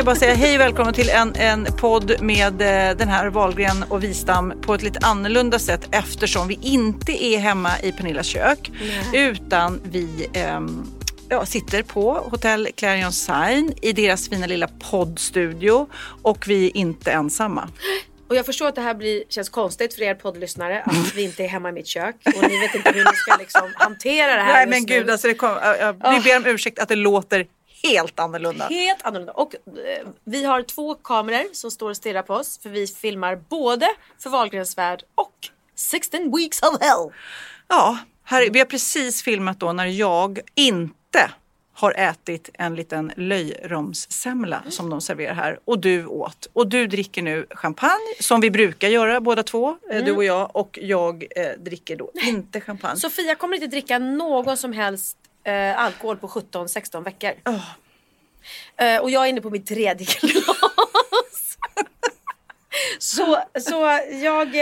Jag bara säga hej och välkommen till en, en podd med eh, den här Wahlgren och Wistam på ett lite annorlunda sätt eftersom vi inte är hemma i Pernillas kök utan vi ehm, ja, sitter på Hotell Clarion Sign i deras fina lilla poddstudio och vi är inte ensamma. Och jag förstår att det här blir, känns konstigt för er poddlyssnare att vi inte är hemma i mitt kök och ni vet inte hur ni ska liksom hantera det här Nej men nu. gud, alltså det kom, jag, jag, vi ber om ursäkt att det låter helt annorlunda. Helt annorlunda. Och eh, vi har två kameror som står och stirrar på oss för vi filmar både för Wahlgrens värld och 16 weeks of hell. Ja, här, vi har precis filmat då när jag inte har ätit en liten löjromssemla som de serverar här och du åt. Och du dricker nu champagne som vi brukar göra båda två, eh, du och jag. Och jag eh, dricker då inte champagne. Sofia kommer inte dricka någon som helst eh, alkohol på 17-16 veckor. Eh, och jag är inne på mitt tredje glas. så, så jag,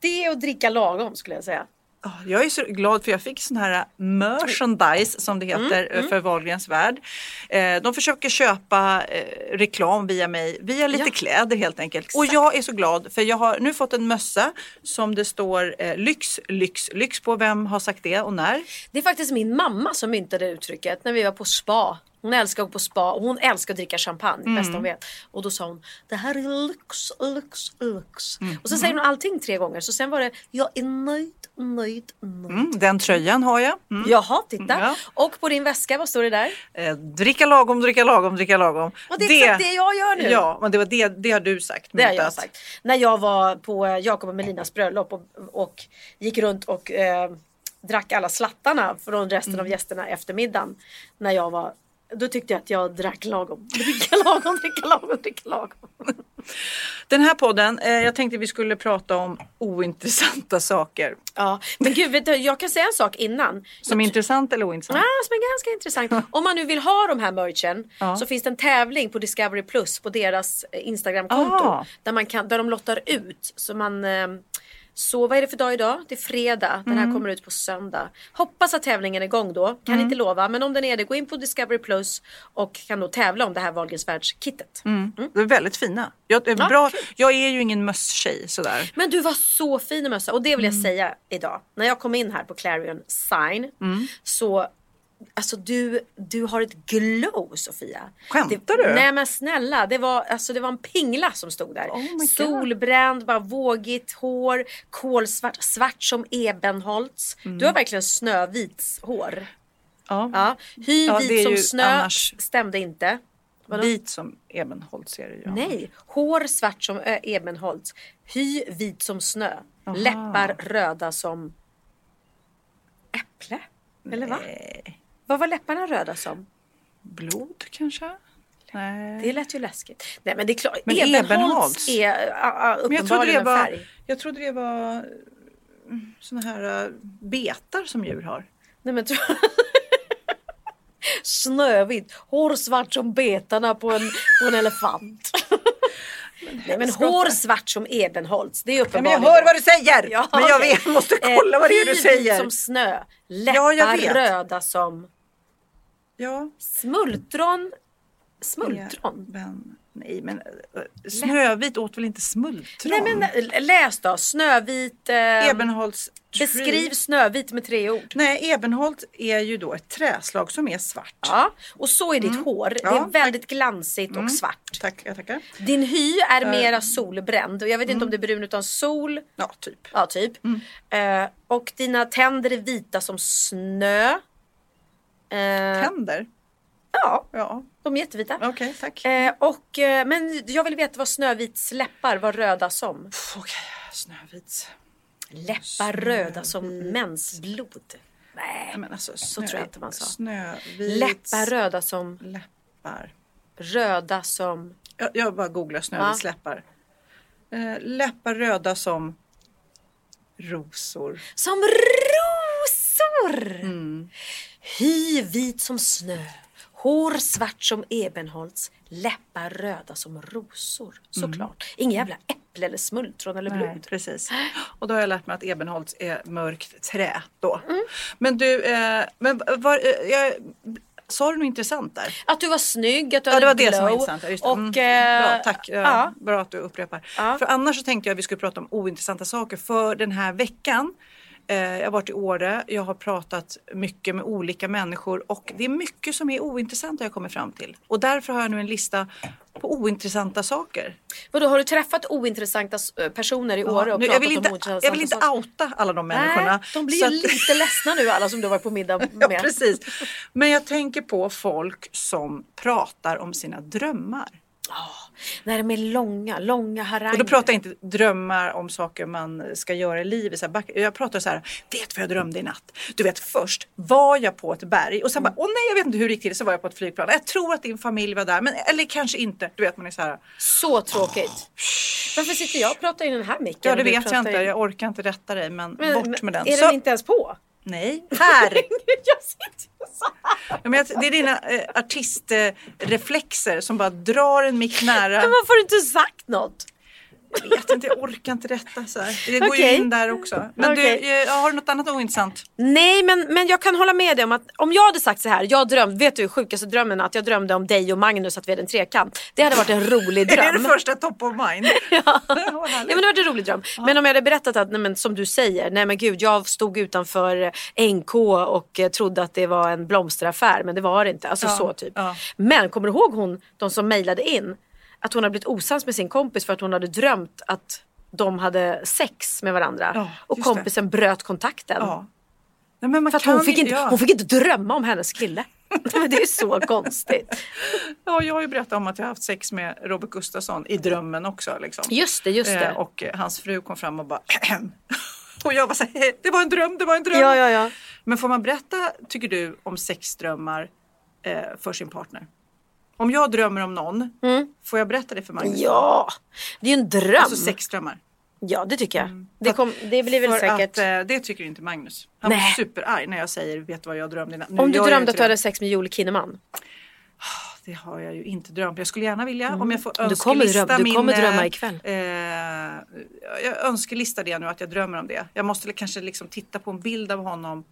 det är att dricka lagom skulle jag säga. Ja, Jag är så glad för jag fick sån här merchandise som det heter eh, för Wahlgrens värld. Eh, De försöker köpa eh, reklam via mig, via lite Ja. kläder helt enkelt. Och jag är så glad för jag har nu fått en mössa som det står eh, lyx, lyx, lyx på. Vem har sagt det och när? Det är faktiskt min mamma som myntade uttrycket när vi var på spa. Hon älskar att gå på spa och hon älskar att dricka champagne, Mm. bäst hon vet. Och då sa hon, det här är lyx, lyx, lyx. Mm. Och så säger hon allting tre gånger. Så sen var det, jag är nöjd, nöjd, nöjd. Mm, den tröjan har jag. Mm. Jaha, titta. Ja. Och på din väska, vad står det där? Eh, dricka lagom, dricka lagom, dricka lagom. Och det är exakt det jag gör nu. Ja, men det, var det, det har du sagt. Det har jag sagt. När jag var på eh, Jakob och Melinas bröllop och, och gick runt och eh, drack alla slattarna från resten Mm. av gästerna efter middagen. När jag var då tyckte jag att jag drack lagom. Dricka lagom, dricka lagom, dricka lagom. Den här podden, eh, jag tänkte vi skulle prata om ointressanta saker. Ja, men gud, vet du, jag kan säga en sak innan. Som är intressant eller ointressant? Ja, som är ganska intressant. Om man nu vill ha de här merchen Ja. så finns det en tävling på Discovery Plus på deras eh, Instagramkonto. Ah. Där, man kan, där de lottar ut. Så man... eh, Så vad är det för dag idag? Det är fredag. Den här Mm. kommer ut på söndag. Hoppas att tävlingen är igång då. Kan inte lova. Men om den är det, gå in på Discovery Plus och kan då tävla om det här Wahlgrens världskittet. De är väldigt fina. Jag, är Ja, bra. jag är ju ingen mösstjej sådär. Men du var så fin i mössa och det vill jag Mm. säga idag. När jag kom in här på Clarion Sign Mm. så Alltså du, du har ett glow Sofia. Skämtar det, du? Nej men snälla, det var, alltså, det var en pingla som stod där. Oh. Solbränd, bara vågigt hår, kolsvart, svart som ebenholts. Mm. Du har verkligen snövit hår. Ja. Ja. Hy Ja, vit som snö annars- stämde inte. Vadå? Vit som Ebenholts är det ju. Nej, hår svart som ö, ebenholts. Hy vit som snö. Läppar röda som äpple. Eller va? Nej. Vad var läpparna röda som? Blod kanske? Nej. Det lät ju läskigt. Nej men det är klart, Men ebenholts, ebenholts? är jag trodde, uppenbarligen det en var, färg. jag trodde det var mm, såna här uh, betar som djur har. Nej men Snövit, hår svart som betarna på en, på en elefant. Nej men hår svart som ebenholts, det är uppenbarligen. jag hör vad du säger! Ja, men jag vet, måste kolla vad det är du säger. som snö, läppar Ja, jag vet. röda som Ja. smultron. Smultron? Eben- Nej men eh, Snövit åt väl inte smultron? Nej men eh, läs då. Snövit. Eh, Ebenholts beskriv Snövit med tre ord. Nej, ebenholt är ju då ett träslag som är svart. Ja, och så är ditt hår. Det Mm. Ja, är väldigt glansigt och svart. Tack, jag tackar. Din hy är mera solbränd och jag vet inte om det är brun utan sol. Ja, typ. Ja, typ. Eh, och dina tänder är vita som snö. Eh, Tänder? ja, Ja, de är jättevita. okej, tack. Eh, och, eh, men jag vill veta vad Snövits läppar var röda som. Okej, Snövits. Läppar röda som mensblod. Nej, men alltså, så tror jag inte man sa. Snövits. läppar röda som Läppar. röda som. Jag, jag bara googlar Snövits läppar. Eh, läppar röda som rosor. Som rosor! Mm. Hy vit som snö. Hår svart som ebenholts. Läppar röda som rosor. Såklart. Ingen jävla äpple eller smultron eller blod. Mm. Nej, precis. Och då har jag lärt mig att ebenholts är mörkt trä då. Mm. Men du, eh, men var, eh, jag, sa du något intressant där? Att du var snygg, att du Ja, hade det var det glow. som var intressant. Ja, just det. Och, Mm. eh, Bra, tack. Ja, Ja. Bra att du upprepar. Ja. För annars så tänkte jag att vi skulle prata om ointressanta saker för den här veckan. Eh, jag har varit i Åre, jag har pratat mycket med olika människor och det är mycket som är ointressant har jag kommit fram till. Och därför har jag nu en lista på ointressanta saker. Vadå, har du träffat ointressanta eh, personer i Åre Ja, och nu, pratat jag, vill inte, om ointressanta jag vill inte saker? outa alla de människorna. Nej, de blir att- lite ledsna nu alla som du har varit på middag med. Ja, precis. Men jag tänker på folk som pratar om sina drömmar. När de är långa, långa haranger. Och då pratar jag inte drömmar om saker man ska göra i livet. Så här, jag pratar så här, vet vad jag drömde i natt? Du vet först var jag på ett berg och sen bara, åh nej jag vet inte hur det gick till. Så var jag på ett flygplan. Jag tror att din familj var där, men eller kanske inte. Du vet man är så här, Så tråkigt. Varför sitter jag och pratar i den här micken? ja det vet jag inte. i- Jag orkar inte rätta dig men, Men- bort men med den. Är Så, den inte ens på? Nej, här! jag sitter så här. Ja, men det är dina eh, artistreflexer som bara drar en mick nära. Men varför har du inte sagt något? Jag vet inte, jag orkar inte rätta så här. Det går ju in där också. Men Okej. du, eh, har du något annat ointressant? Nej men, men jag kan hålla med dig om att om jag hade sagt så här, jag drömde, vet du sjukaste drömmen att jag drömde om dig och Magnus att vi hade en trekant. Det hade varit en rolig Är dröm. det det första top of mind? ja. Ja men det var en rolig dröm. Men om jag hade berättat att, nej, men, som du säger, nej men gud jag stod utanför NK och eh, trodde att det var en blomsteraffär men det var det inte. Alltså Ja, så typ. ja. Men kommer du ihåg hon, de som mejlade in? Att hon hade blivit osams med sin kompis för att hon hade drömt att de hade sex med varandra. Ja, och just det. kompisen bröt kontakten. ja. Nej, men man För att hon fick, inte, hon fick inte drömma om hennes kille. Det är så konstigt. Ja, jag har ju berättat om att jag har haft sex med Robert Gustafsson i drömmen också. Liksom. Just det, just det. Eh, och hans fru kom fram och bara Och jag var så här, det var en dröm, det var en dröm. Ja, ja, ja. Men får man berätta, tycker du, om sexdrömmar eh, för sin partner? Om jag drömmer om någon, får jag berätta det för Magnus? Mm. Ja, det är ju en dröm. Alltså sexdrömmar. Ja, det tycker jag. Det, kom, det blir väl För säkert... att eh, det tycker inte Magnus. Han Nej. blir superarg när jag säger vet vad jag drömde i natt?" Nu Om du drömde att du hade sex med Joel Kinnaman. Det har jag ju inte drömt. Jag skulle gärna vilja om jag får Mm. Du kommer önskelista drömma- du min... kommer eh, drömma ikväll. Eh, jag önsklistar det nu att jag drömmer om det. Jag måste kanske liksom titta på en bild av honom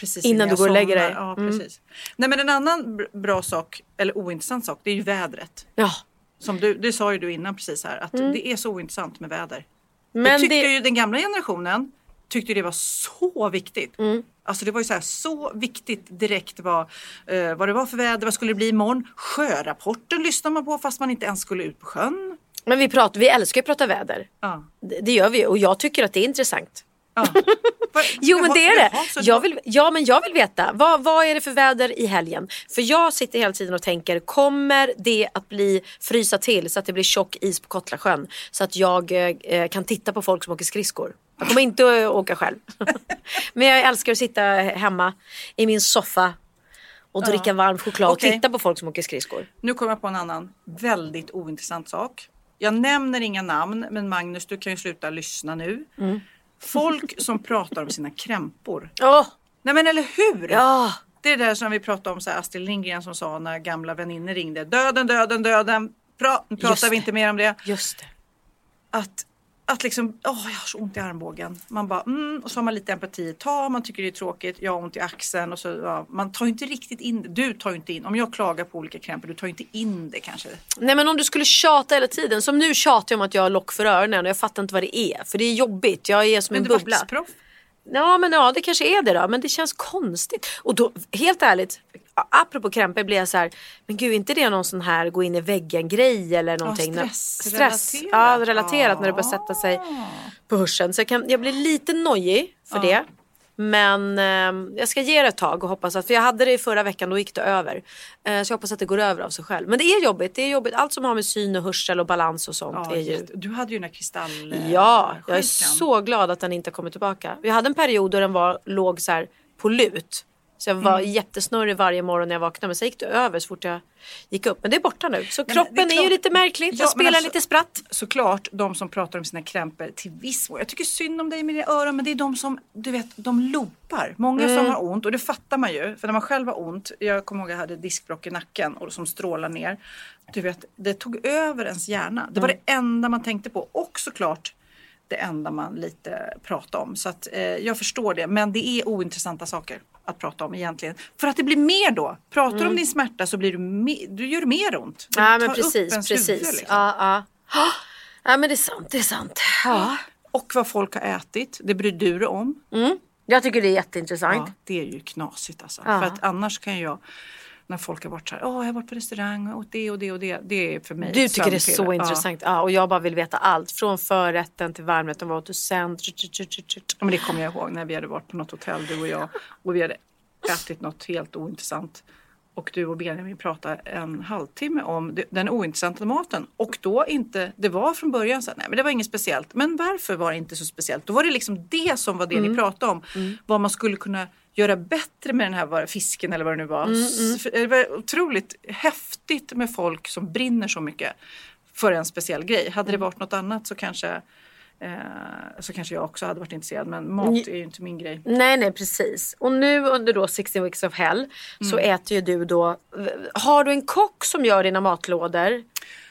precis Innan du går och lägger dig. Ja, Mm. precis. Nej men en annan br- bra sak, eller ointressant sak, det är ju vädret. Ja. Som du, det sa ju du innan precis här, att det är så ointressant med väder. det Mm. Men tyckte det... ju den gamla generationen tyckte det var så viktigt. Mm. Alltså det var ju så, här, så viktigt direkt vad, eh, vad det var för väder, vad skulle det bli imorgon. Sjörapporten lyssnar man på fast man inte ens skulle ut på sjön. Men vi, pratar, vi älskar ju att prata väder. Ja. Det, det gör vi och jag tycker att det är intressant. Va- Jo men det är det. Jag vill, ja men jag vill veta. Vad, vad är det för väder i helgen? För jag sitter hela tiden och tänker. Kommer det att bli frysa till så att det blir tjock is på Kottlasjön? Så att jag eh, kan titta på folk som åker skridskor. Jag kommer inte att åka själv. men jag älskar att sitta hemma i min soffa. Och dricka varm choklad och titta på folk som åker skridskor. Nu kommer jag på en annan väldigt ointressant sak. Jag nämner inga namn men Magnus du kan ju sluta lyssna nu. Mm. Folk som pratar om sina krämpor. Åh! Nej men eller hur? Ja! Det är det där som vi pratade om, så här, Astrid Lindgren som sa när gamla väninnor ringde. Döden, döden, döden. Pra, nu Just pratar vi inte mer om det. Just det. Att, att liksom, åh jag har så ont i armbågen. Man bara, mm, och så har man lite empati. Ta, man tycker det är tråkigt, jag har ont i axeln och så, ja, man tar ju inte riktigt in det. Du tar ju inte in, om jag klagar på olika krämpor, du tar ju inte in det kanske. Nej men om du skulle tjata hela tiden. Som nu tjatar jag om att jag har lock för öronen och jag fattar inte vad det är. För det är jobbigt. Jag är som Men en bubbla. vaxproff. Ja men ja det kanske är det då. Men det känns konstigt. Och då helt ärligt. Apropå krämpor blir jag så här. Men gud inte det någon sån här gå in i väggen grej eller någonting? Stressrelaterat. Stress. Ja relaterat när det börjar sätta sig på hörseln. Så jag, kan, jag blir lite nojig för det. Men eh, jag ska ge det ett tag och hoppas att, för jag hade det i förra veckan, då gick det över. Eh, så jag hoppas att det går över av sig själv. Men det är jobbigt, det är jobbigt. Allt som har med syn och hörsel och balans och sånt Ja, är ju... Du hade ju den här kristall... eh, Ja, jag är så glad att den inte kommer tillbaka. Vi hade en period då den var, låg så här på lut. Så jag var Mm. jättesnurrig varje morgon när jag vaknade men sen gick det över så fort jag gick upp. Men det är borta nu. Så men kroppen är är, ju lite märklig. Ja, men spelar alltså- lite spratt. Såklart de som pratar om sina krämpor till viss mån. Jag tycker synd om dig med dina öron men det är de som, du vet, de loopar. Många Mm. som har ont och det fattar man ju. För när man själv har ont, jag kommer ihåg jag hade diskbråck i nacken och som strålar ner. Du vet, det tog över ens hjärna. Det var Mm. det enda man tänkte på. Och såklart det enda man lite pratade om. Så att eh, jag förstår det. Men det är ointressanta saker att prata om egentligen. För att det blir mer då. Pratar du om din smärta så blir du, me- du gör mer ont. Mm. Ja men precis, precis. huvud, liksom. Ja, ja. ja men det är sant, det är sant. Ja. Och vad folk har ätit, det bryr du dig om. Jag tycker det är jätteintressant. Ja, det är ju knasigt alltså. Ja. För att annars kan jag, när folk har varit så här, åh jag har varit på restaurang och det och det och det. Det är för mig Du tycker det är så sömnpiller. intressant. Ja, och jag bara vill veta allt. Från förrätten till varmrätten. Vad åt du sen? Ja. Ja, men det kommer jag ihåg när vi hade varit på något hotell du och jag och vi hade ätit något helt ointressant. Och du och Benjamin pratade en halvtimme om den ointressanta maten. Och då inte, det var från början så här, nej men det var inget speciellt. Men varför var det inte så speciellt? Då var det liksom det som var det Mm. ni pratade om. Vad man skulle kunna göra bättre med den här fisken eller vad det nu var. Mm, för Det var otroligt häftigt med folk som brinner så mycket för en speciell grej. Hade det Mm. varit något annat så kanske Eh, så kanske jag också hade varit intresserad men mat är ju inte min grej. Nej, nej, precis. Och nu under då 16 weeks of hell så Mm. äter ju du då. Har du en kock som gör dina matlådor?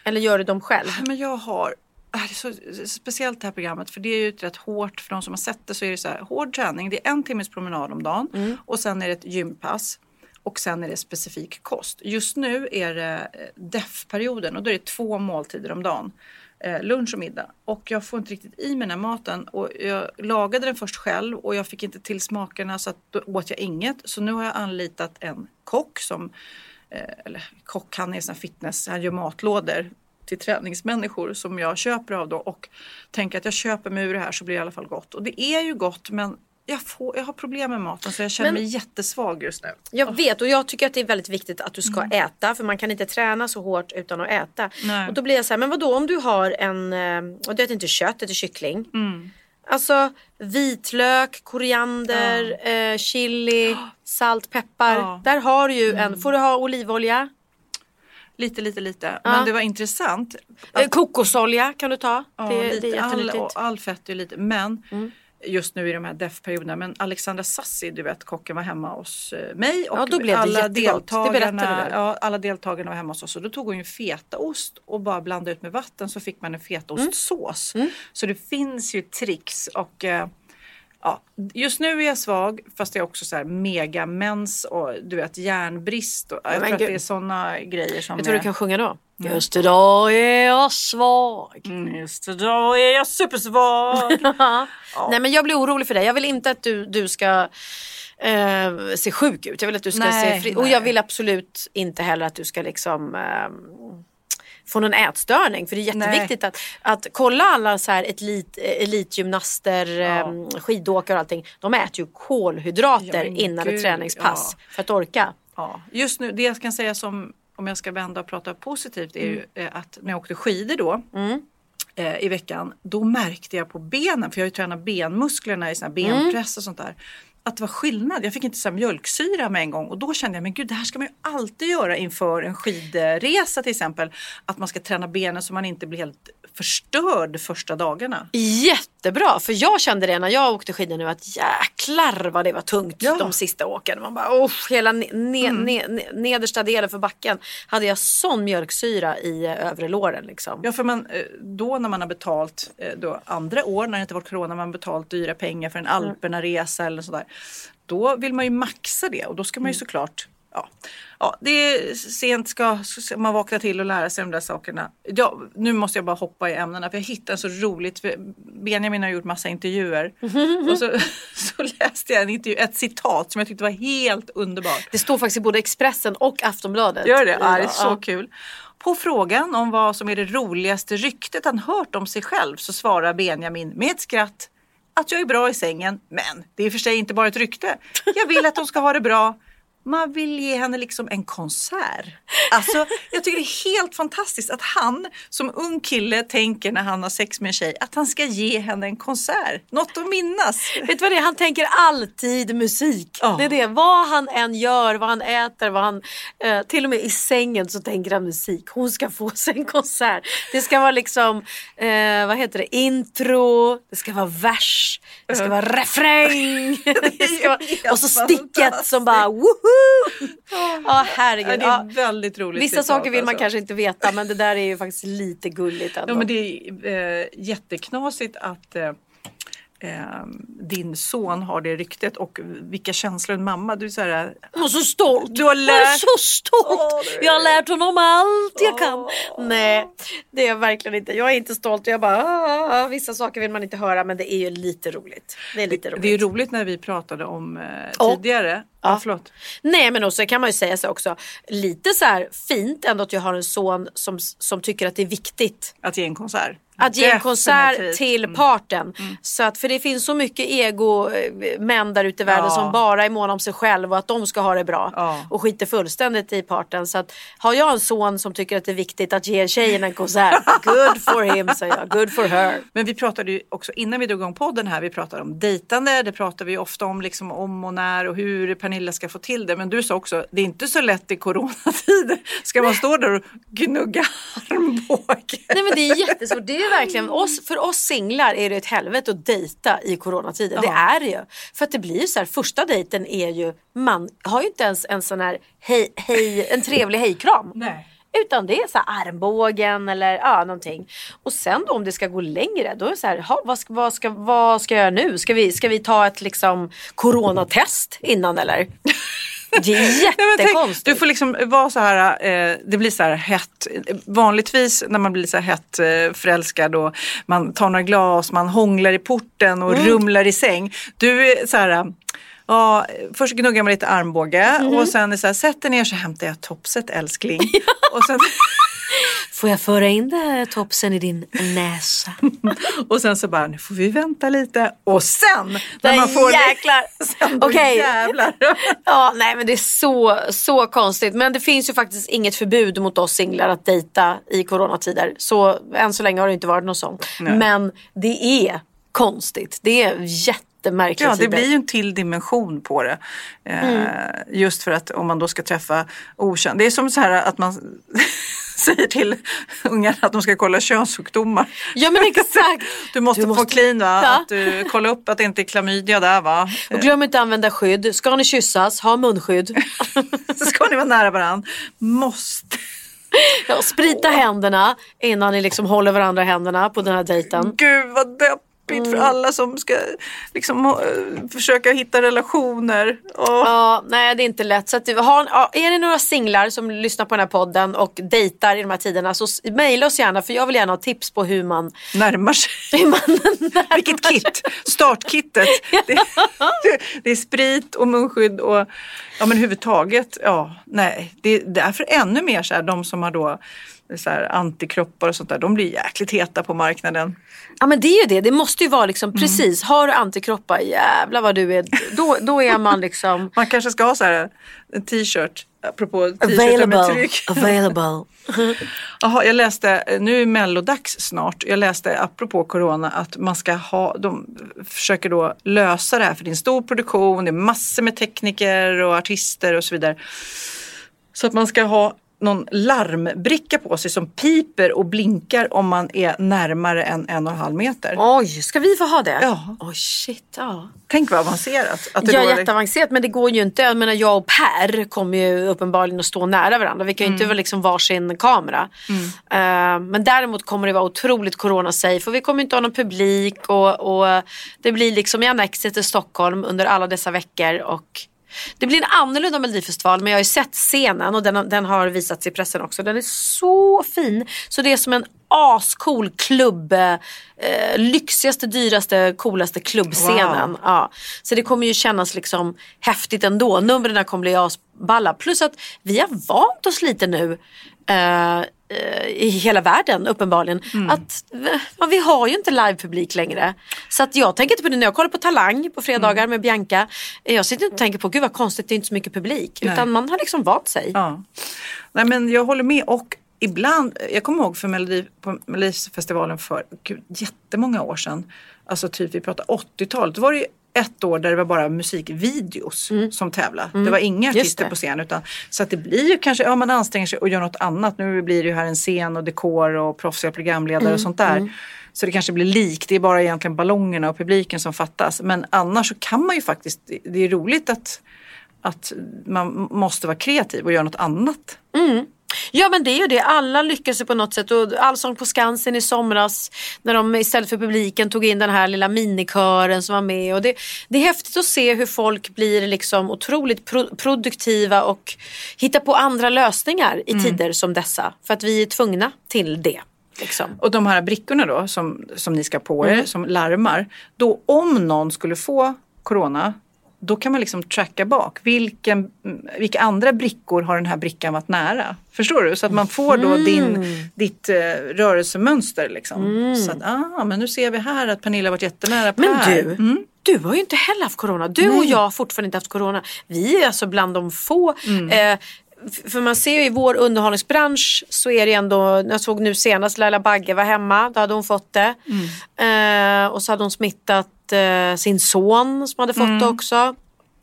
Eller gör du dem själv? Men jag har, det är så speciellt det här programmet för det är ju rätt hårt, för de som har sett det så är det så här hård träning. Det är en timmes promenad om dagen och sen är det ett gympass. Och sen är det specifik kost. Just nu är det eh, DEF-perioden och då är det två måltider om dagen. Eh, lunch och middag. Och jag får inte riktigt i mig den här maten. Och jag lagade den först själv och jag fick inte till smakerna så att då åt jag inget. Så nu har jag anlitat en kock som, eh, eller kock han är sån fitness, han gör matlådor till träningsmänniskor som jag köper av då och tänker att jag köper mig ur det här så blir det i alla fall gott. Och det är ju gott men jag, får, jag har problem med maten så jag känner Men- mig jättesvag just nu. Jag vet och jag tycker att det är väldigt viktigt att du ska äta för man kan inte träna så hårt utan att äta. Nej. Och då blir jag så här, men vadå om du har en, eh, och det är inte kött, det är kyckling. Alltså vitlök, koriander, eh, chili, salt, peppar. Ja. Där har du ju en, får du ha olivolja? Lite, lite, lite. Men det var intressant. Eh, kokosolja kan du ta. Ja, det, lite, det är all, och all fett är lite. Men just nu i de här DEF-perioderna. Men Alexandra Sassi, du vet kocken var hemma hos eh, mig. Och Ja, då blev det alla jättegott. Det deltagarna, du. ja, alla deltagarna var hemma hos oss. Och då tog hon ju fetaost och bara blandade ut med vatten så fick man en fetaostsås. Mm. Så det finns ju tricks. Och eh, ja, just nu är jag svag fast jag är också så här mega mens och du vet järnbrist. Och, jag tror att det är sådana grejer som du vad är- du kan sjunga då? Just idag är jag svag. Mm, Just idag är jag supersvag. Nej men jag blir orolig för dig. Jag vill inte att du, du ska eh, se sjuk ut. Jag vill att du ska Nej, se fri. Och jag vill absolut inte heller att du ska liksom eh, få någon ätstörning. För det är jätteviktigt att, att kolla alla så här elit, elitgymnaster, eh, skidåkare och allting. De äter ju kolhydrater Ja, innan ett gud, träningspass ja. för att orka. Ja, just nu, det jag kan säga som, om jag ska vända och prata positivt, är ju eh, att när jag åkte skidor då eh, i veckan, då märkte jag på benen, för jag har ju tränat benmusklerna i sån här benpress och sånt där, att det var skillnad. Jag fick inte så här mjölksyra med en gång och då kände jag, men gud det här ska man ju alltid göra inför en skidresa till exempel. Att man ska träna benen så man inte blir helt förstörd första dagarna jättebra. För jag kände det när jag åkte skidor nu att jäklar vad det var tungt Ja. de sista åken. Man bara, oh, hela ne- ne- ne- ne- nedersta delen för backen hade jag sån mjölksyra i eh, övre låren liksom. Ja, för man, eh, då när man har betalt, eh, då andra år när det inte varit corona, man har betalt dyra pengar för en Alperna-resa eller sådär. Då vill man ju maxa det och då ska man ju såklart Ja, ja, det är sent ska, ska man vakna till och lära sig de där sakerna. Ja, nu måste jag bara hoppa i ämnena för jag hittade så roligt. Benjamin har gjort massa intervjuer och så, så läste jag en intervju, ett citat som jag tyckte var helt underbart. Det står faktiskt i både Expressen och Aftonbladet. Gör det? Ja, det är så kul. På frågan om vad som är det roligaste ryktet han hört om sig själv så svarar Benjamin med ett skratt att jag är bra i sängen. Men det är i och för sig inte bara ett rykte. Jag vill att de ska ha det bra. Man vill ge henne liksom en konsert. Alltså, jag tycker det är helt fantastiskt att han som ung kille tänker när han har sex med en tjej att han ska ge henne en konsert. Något att minnas. Vet du vad det är? Han tänker alltid musik. Ja. Det är det. Vad han än gör, vad han äter, vad han... Eh, till och med i sängen så tänker han musik. Hon ska få sig en konsert. Det ska vara liksom, eh, vad heter det, intro, det ska vara vers, det ska vara refräng. det ska vara, och så sticket som bara woho! Ja herregud. Ja, det är väldigt roligt. Vissa saker vill man alltså. kanske inte veta men det där är ju faktiskt lite gulligt ändå. Ja men det är eh, jätteknasigt att eh, eh, din son har det ryktet och vilka känslor en mamma. Du är så här, Jag är så stolt. Du har Jag är lärt- så stolt. Är- Jag har lärt honom allt jag kan. Nej, det är jag verkligen inte. Jag är inte stolt. Jag bara, ah, vissa saker vill man inte höra men det är ju lite roligt. Det är lite roligt. det är roligt när vi pratade om eh, tidigare. Ja. Ja. Nej men också kan man ju säga så också. Lite så här fint ändå att jag har en son som, som tycker att det är viktigt. Att ge en konsert. Att ge en konsert Definitivt. till Mm. parten. Så att, för det finns så mycket ego eh, där ute i världen Ja. som bara är måna om sig själv och att de ska ha det bra. Ja. Och skiter fullständigt i parten. Så att har jag en son som tycker att det är viktigt att ge tjejen en konsert. good for him säger jag. Good for her. Men vi pratade ju också innan vi drog igång podden här, vi pratade om dejtande, det pratar vi ofta om liksom om och när och hur Pernilla ska få till det. Men du sa också, det är inte så lätt i coronatider. Ska man stå där och gnugga armbåge? Nej men det är jättesvårt. Det är verkligen, oss, för oss singlar är det ett helvete att dejta i coronatiden. Det Ja. är det ju. För att det blir så här, första dejten är ju, man har ju inte ens en sån här hej, hej, en trevlig hejkram. Nej. Utan det är så här armbågen eller ja, någonting. Och sen då om det ska gå längre då är det så här, ha, vad, ska, vad, ska, vad ska jag göra nu? Ska vi, ska vi ta ett liksom coronatest innan eller? Det är tänk, jättekonstigt. du får liksom vara så här, eh, det blir så här hett. Vanligtvis när man blir så här hett eh, förälskad och man tar några glas, man hånglar i porten och rumlar i säng. Du är så här, ja, först gnuggar man lite armbåge och sen är så här, sätt dig ner så hämtar jag topset älskling. och, sen, Får jag föra in det här topsen i din näsa? och sen så bara, nu får vi vänta lite. Och sen när man får jäklar. det, sen Okej. jävlar. Ja, nej men det är så, så konstigt. Men det finns ju faktiskt inget förbud mot oss singlar att dejta i coronatider. Så än så länge har det inte varit något sånt. Nej. Men det är konstigt. Det är jättemärkligt. Ja, det blir ju en till dimension på det. Eh, Just för att om man då ska träffa okänd. Det är som så här att man säger till ungarna att de ska kolla könssjukdomar. Ja men exakt. Du måste, Du få måste- clean va? Ja. Att du kollar upp att det inte är klamydia där va? Och glöm inte att använda skydd. Ska ni kyssas, ha munskydd. Så ska ni vara nära varandra. Måste. Ja, sprita händerna innan ni liksom håller varandra i händerna på den här dejten. Gud vad deppigt Mm. för alla som ska liksom, eh, försöka hitta relationer. Åh. Ja, nej det är inte lätt. Så att, har, ja, är det några singlar som lyssnar på den här podden och dejtar i de här tiderna så mejla oss gärna för jag vill gärna ha tips på hur man, Närmar sig. hur man närmar Vilket kit! Startkittet. Det, det, det är sprit och munskydd och ja men överhuvudtaget, ja nej. Det är därför ännu mer så här, de som har då så här, antikroppar och sånt där, de blir jäkligt heta på marknaden. Ja men det är ju det, det måste ju vara liksom Mm. precis, har du antikroppar, jävlar vad du är, då, då är man liksom Man kanske ska ha så här en t-shirt, apropå t-shirtar med tryck. available. Jaha, jag läste, nu är mellodags snart, jag läste apropå corona att man ska ha, de försöker då lösa det här för det är en stor produktion, det är massor med tekniker och artister och så vidare. Så att man ska ha någon larmbricka på sig som piper och blinkar om man är närmare än en och en halv meter. Oj, ska vi få ha det? Ja. Oj, shit. Ja. Tänk vad avancerat. Att det Ja, då är- jätteavancerat men det går ju inte. Jag menar jag och Per kommer ju uppenbarligen att stå nära varandra. Vi kan ju inte vara liksom varsin kamera. Eh, men däremot kommer det vara otroligt corona-safe och vi kommer inte ha någon publik och, och det blir liksom i annexet till Stockholm under alla dessa veckor och det blir en annorlunda Melodifestival men jag har ju sett scenen och den, har- den har visats i pressen också. Den är så fin. Så det är som en ascool klubb. Eh, lyxigaste, dyraste, coolaste klubbscenen. Wow. Ja. Så det kommer ju kännas liksom häftigt ändå. Numren kommer bli asballa. Plus att vi har vant oss lite nu. eh, i hela världen uppenbarligen. Att ja, vi har ju inte livepublik längre. Så att jag tänker inte på det när jag kollar på Talang på fredagar med Bianca. Jag sitter inte och tänker på gud vad konstigt det är inte så mycket publik. Nej. Utan man har liksom vant sig. Ja. Nej men jag håller med och ibland, jag kommer ihåg för Melodi, på Melodifestivalen för gud, jättemånga år sedan. Alltså typ vi pratar 80-talet. Då var det ett år där det var bara musikvideos som tävlade. Det var inga Mm. Artister på scen. Utan, så att det blir ju kanske, ja man anstränger sig och gör något annat. Nu blir det ju här en scen och dekor och proffsiga programledare Mm. och sånt där. Så det kanske blir likt, det är bara egentligen ballongerna och publiken som fattas. Men annars så kan man ju faktiskt, det är roligt att att man måste vara kreativ och göra något annat. Ja men det är ju det, alla lyckas ju på något sätt och Allsång på Skansen i somras när de istället för publiken tog in den här lilla minikören som var med och det, det är häftigt att se hur folk blir liksom otroligt pro- produktiva och hittar på andra lösningar i tider som dessa för att vi är tvungna till det. Liksom. Och de här brickorna då som, som ni ska på er, som larmar. Då om någon skulle få corona, då kan man liksom tracka bak. Vilken, vilka andra brickor har den här brickan varit nära? Förstår du? Så att man får då din, ditt eh, rörelsemönster. Liksom. Så att, ah, men nu ser vi här att Pernilla varit jättenära Men Per. du, Mm. du har ju inte heller haft corona. Du och jag har fortfarande inte haft corona. Vi är alltså bland de få. Mm. Eh, för man ser ju i vår underhållningsbransch så är det ändå, jag såg nu senast Laila Bagge var hemma, då hade hon fått det. Mm. Eh, och så hade hon smittat eh, sin son som hade fått det Mm. också.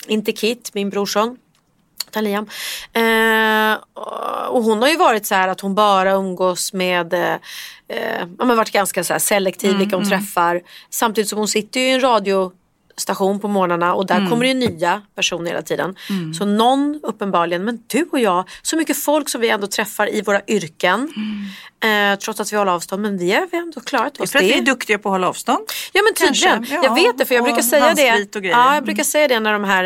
Inte Kit, min brorson. utan Liam. Eh, och hon har ju varit så här att hon bara umgås med, eh, ja, men varit ganska så selektiv Mm, vilka hon träffar. Samtidigt som hon sitter ju i en radiostation på morgnarna och Mm. där kommer det ju nya personer hela tiden. Så någon uppenbarligen, men du och jag, så mycket folk som vi ändå träffar i våra yrken. Eh, trots att vi håller avstånd, men vi har ändå klarat Det är oss. för att vi är duktiga på att hålla avstånd. Ja men tydligen. Ja, jag vet det för jag brukar säga det. Ja, jag brukar säga det när de här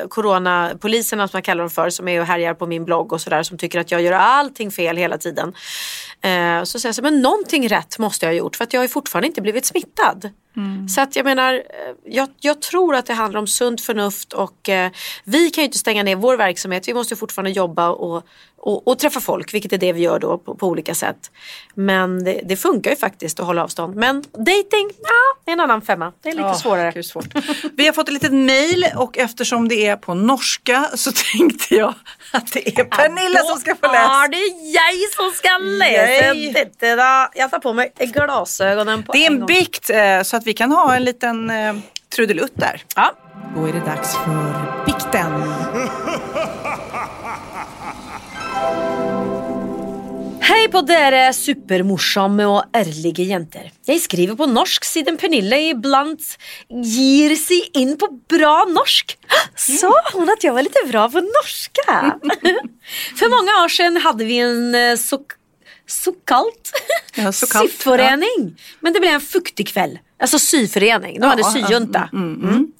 eh, coronapoliserna som jag kallar dem för som är och härjar på min blogg och sådär som tycker att jag gör allting fel hela tiden. Eh, så säger jag så, men någonting rätt måste jag ha gjort för att jag har fortfarande inte blivit smittad. Mm. Så att jag menar, eh, jag, jag tror att det handlar om sunt förnuft och eh, vi kan ju inte stänga ner vår verksamhet. Vi måste fortfarande jobba och, och, och träffa folk, vilket är det vi gör då på, på olika sätt. Men det, det funkar ju faktiskt att hålla avstånd. Men dating, ja, det är en annan femma. Det är lite Ja, svårare. gud, svårt. Vi har fått ett litet mail och eftersom det är på norska så tänkte jag att det är Pernilla som ska få Ja, läsa. det är jag som ska läsa detta. Jag tar på mig glasögonen på Det är en gång. bikt eh, så att vi kan ha en liten eh, trudelutt där. Ja. Då är det dags för bikten. Hei på dere supermorsomme og ærlige jenter. Jeg skriver på norsk siden Pernille iblant gir seg inn på bra norsk. Sa hon att jag var lite bra på norska? För många år sedan hade vi en eh, så, så kallt Ja, så kallt, syförening. Men det blev en fuktig kväll. Alltså syförening. De hade Ja, syjunta. Mm.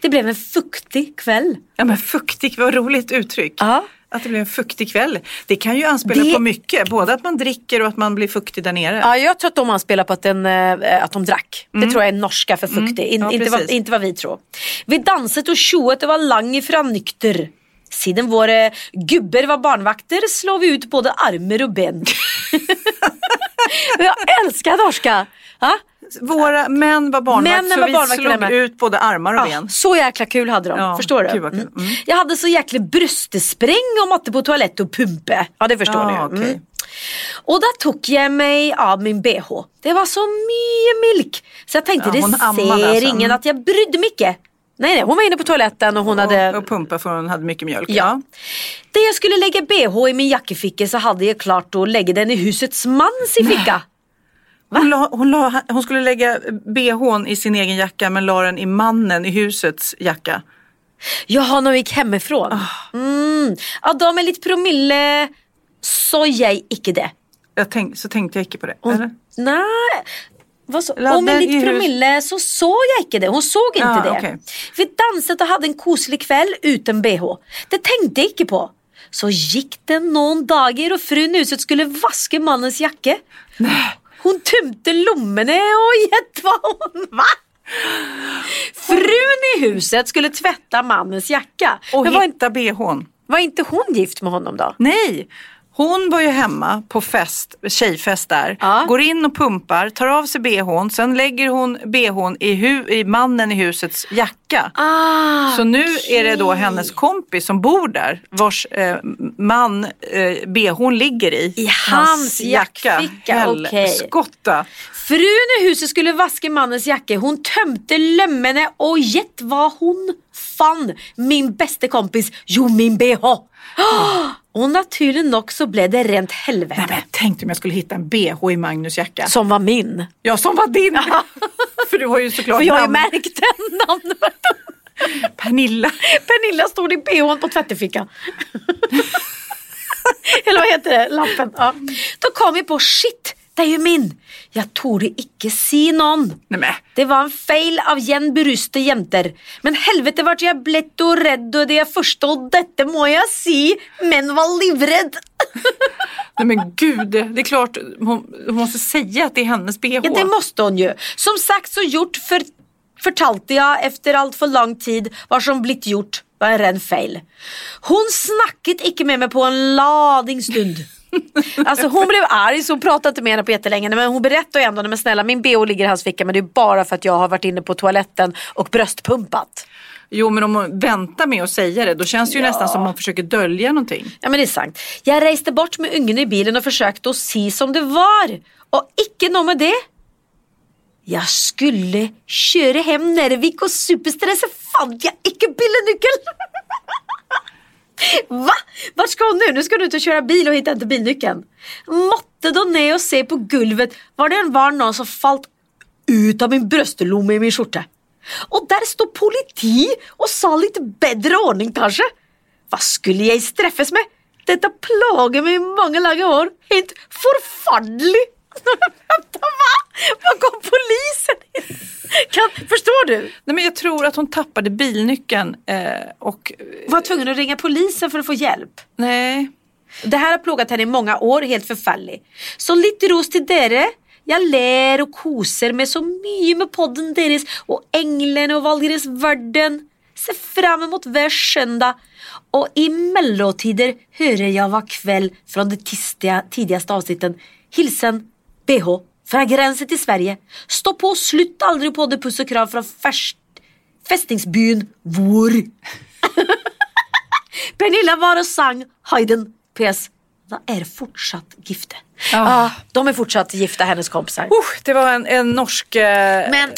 Det blev en fuktig kväll. Ja men fuktig, vad roligt uttryck. Ja. Att det blir en fuktig kväll. Det kan ju anspela Det- på mycket. Både att man dricker och att man blir fuktig där nere. Ja, jag tror att de anspelar på att, den, eh, att de drack. Det tror jag är norska för fuktig, In, Ja, inte, vad, inte vad vi tror. Vi danset och tjoet och var lang ifrån nykter. Siden våra gubbar var barnvakter slår vi ut både armar och ben. jag älskar norska! Ja? Våra män var barnvakt Männen så var vi barnvakter slog ut både armar och Ja, ben. så jäkla kul hade de, Ja, förstår du? vad kul. Mm. Mm. Jag hade så jäkla bröstespräng och måtte på toalett och pumpe. Ja det förstår Ja, du. okej. Mm. Och där tog jag mig av min bh. Det var så mycket milk. Så jag tänkte Ja, det ser alltså. ingen Mm. att jag brydde mig inte. Nej, nej, hon var inne på toaletten och hon hade... Och, och pumpa för hon hade mycket mjölk. Ja. Där jag skulle lägga bh i min jackeficka så hade jag klart att lägga den i husets mans i ficka. Hon, la, hon, la, hon skulle lägga bhn i sin egen jacka men la den i mannen i husets jacka. Jaha, när vi gick hemifrån. Ah. Mm. Ja, de är lite promille så jag icke det. Jag tänk, så tänkte jag inte på det. Hon, Eller? nej, vad så? Om med den i lite hus- promille så såg jag inte det. Hon såg inte Ja, det. okej. Vi dansade och hade en koselig kväll utan bh. Det tänkte jag inte på. Så gick det någon dagar och frun i huset skulle vaska mannens jacka. Hon tömde lommorna och gett vad hon va? Frun i huset skulle tvätta mannens jacka. Och Men var, hitta bhn. var inte hon gift med honom då? Nej, hon var ju hemma på fest, tjejfest där. Ja. Går in och pumpar, tar av sig bhn. Sen lägger hon bhn i, hu- i mannen i husets jacka. Ah, Så nu är det då hennes kompis som bor där vars eh, man eh, bhn ligger i. I hans jackficka, okej. Helskotta. Frun i huset skulle vaska mannens jacka. Hon tömde lömmorna och gett vad hon fann. Min bästa kompis, jo min bh. Och naturligt nog så blev det rent helvete. Nej, men jag tänkte om jag skulle hitta en bh i Magnus jacka. Som var min. Ja, som var din. För du har ju såklart För jag har ju namn. märkt den namnet. Pernilla. Pernilla stod i bhn på tvättefickan. Eller vad heter det? Lappen. Ja. Då kom vi på shit, det är ju min. Jag torde icke si någon. Nej, men. Det var en feil av igjen beruste jenter. Men helvete vart jeg blett og redd, og det jeg forstod, dette må jeg si, men var livredd. Nej men gud, det är klart hon, hon måste säga att det är hennes bh. Ja, det måste hon ju. Som sagt så gjort för, fortalte jag efter allt för lång tid vad som blitt gjort var en ren feil. Hon snakket ikke med mig på en lading stund. Alltså hon blev arg så hon pratade inte med henne på jättelänge men hon berättade ändå, men snälla min bh ligger i hans ficka men det är bara för att jag har varit inne på toaletten och bröstpumpat. Jo men om hon väntar med att säga det då känns det ju nästan som hon försöker dölja någonting. Ja men det är sant. Jag reste bort med ungen i bilen och försökte att si som det var. Och icke nog med det. Jag skulle köra hem Nervik och superstressa fann jag icke bilnyckeln. Va? Vart ska hon nu? Nu ska hon ut och köra bil och hitta inte bilnyckeln. Måtte då ner och se på gulvet var det en var någon som fallit ut av min bröstlomme i min skjorta. Och där stod politi och sa lite bättre ordning kanske. Vad skulle jag straffas med? Detta plågar mig i många långa år. Helt förfärligt. Vänta, va? Var kom polisen in? Kan, förstår du? Nej men jag tror att hon tappade bilnyckeln eh, och Var tvungen att ringa polisen för att få hjälp. nej. Det här har plågat henne i många år, helt förfärligt. Så lite ros till dere. Jag ler och koser med så mycket med podden deras och Änglen och Valgres Världen. Ser fram emot hver söndag. Och i mellotider hör jag var kväll från de tidigaste avsnitten. Hilsen BH från gränsen till Sverige. Stå på, slutt aldrig på det puss och kram från fäst, fästningsbyn Vår. Pernilla var och sang Hayden PS. De är fortsatt gifta. Ja, de är fortsatt gifta, hennes kompisar. Usch, det var en, en norsk... Eh, Men-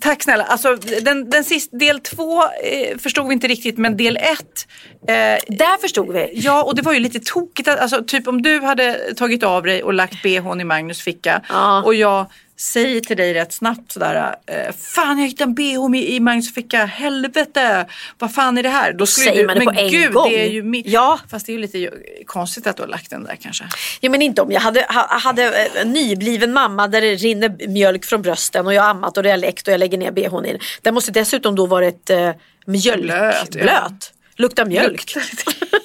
Tack snälla. Alltså, den, den sist, del två eh, förstod vi inte riktigt men del ett. Eh, Där förstod vi. Ja, och det var ju lite tokigt. Alltså, typ om du hade tagit av dig och lagt bhn i Magnus ficka Ja. och jag säger till dig rätt snabbt sådär. Eh, fan, jag hittade en bh i, i Magnus ficka. Helvete, vad fan är det här? Då skulle Säger du, man det men på en gud, gång? det är ju mi- Ja. Fast det är ju lite konstigt att du har lagt den där kanske. Ja men inte om jag hade, ha, hade eh, en nybliven mamma där det rinner mjölk från brösten och jag har ammat och det har läckt och jag lägger ner bhn i den. Måste dessutom då varit eh, mjölk, Blöt, blöt. ja. Luktar mjölk.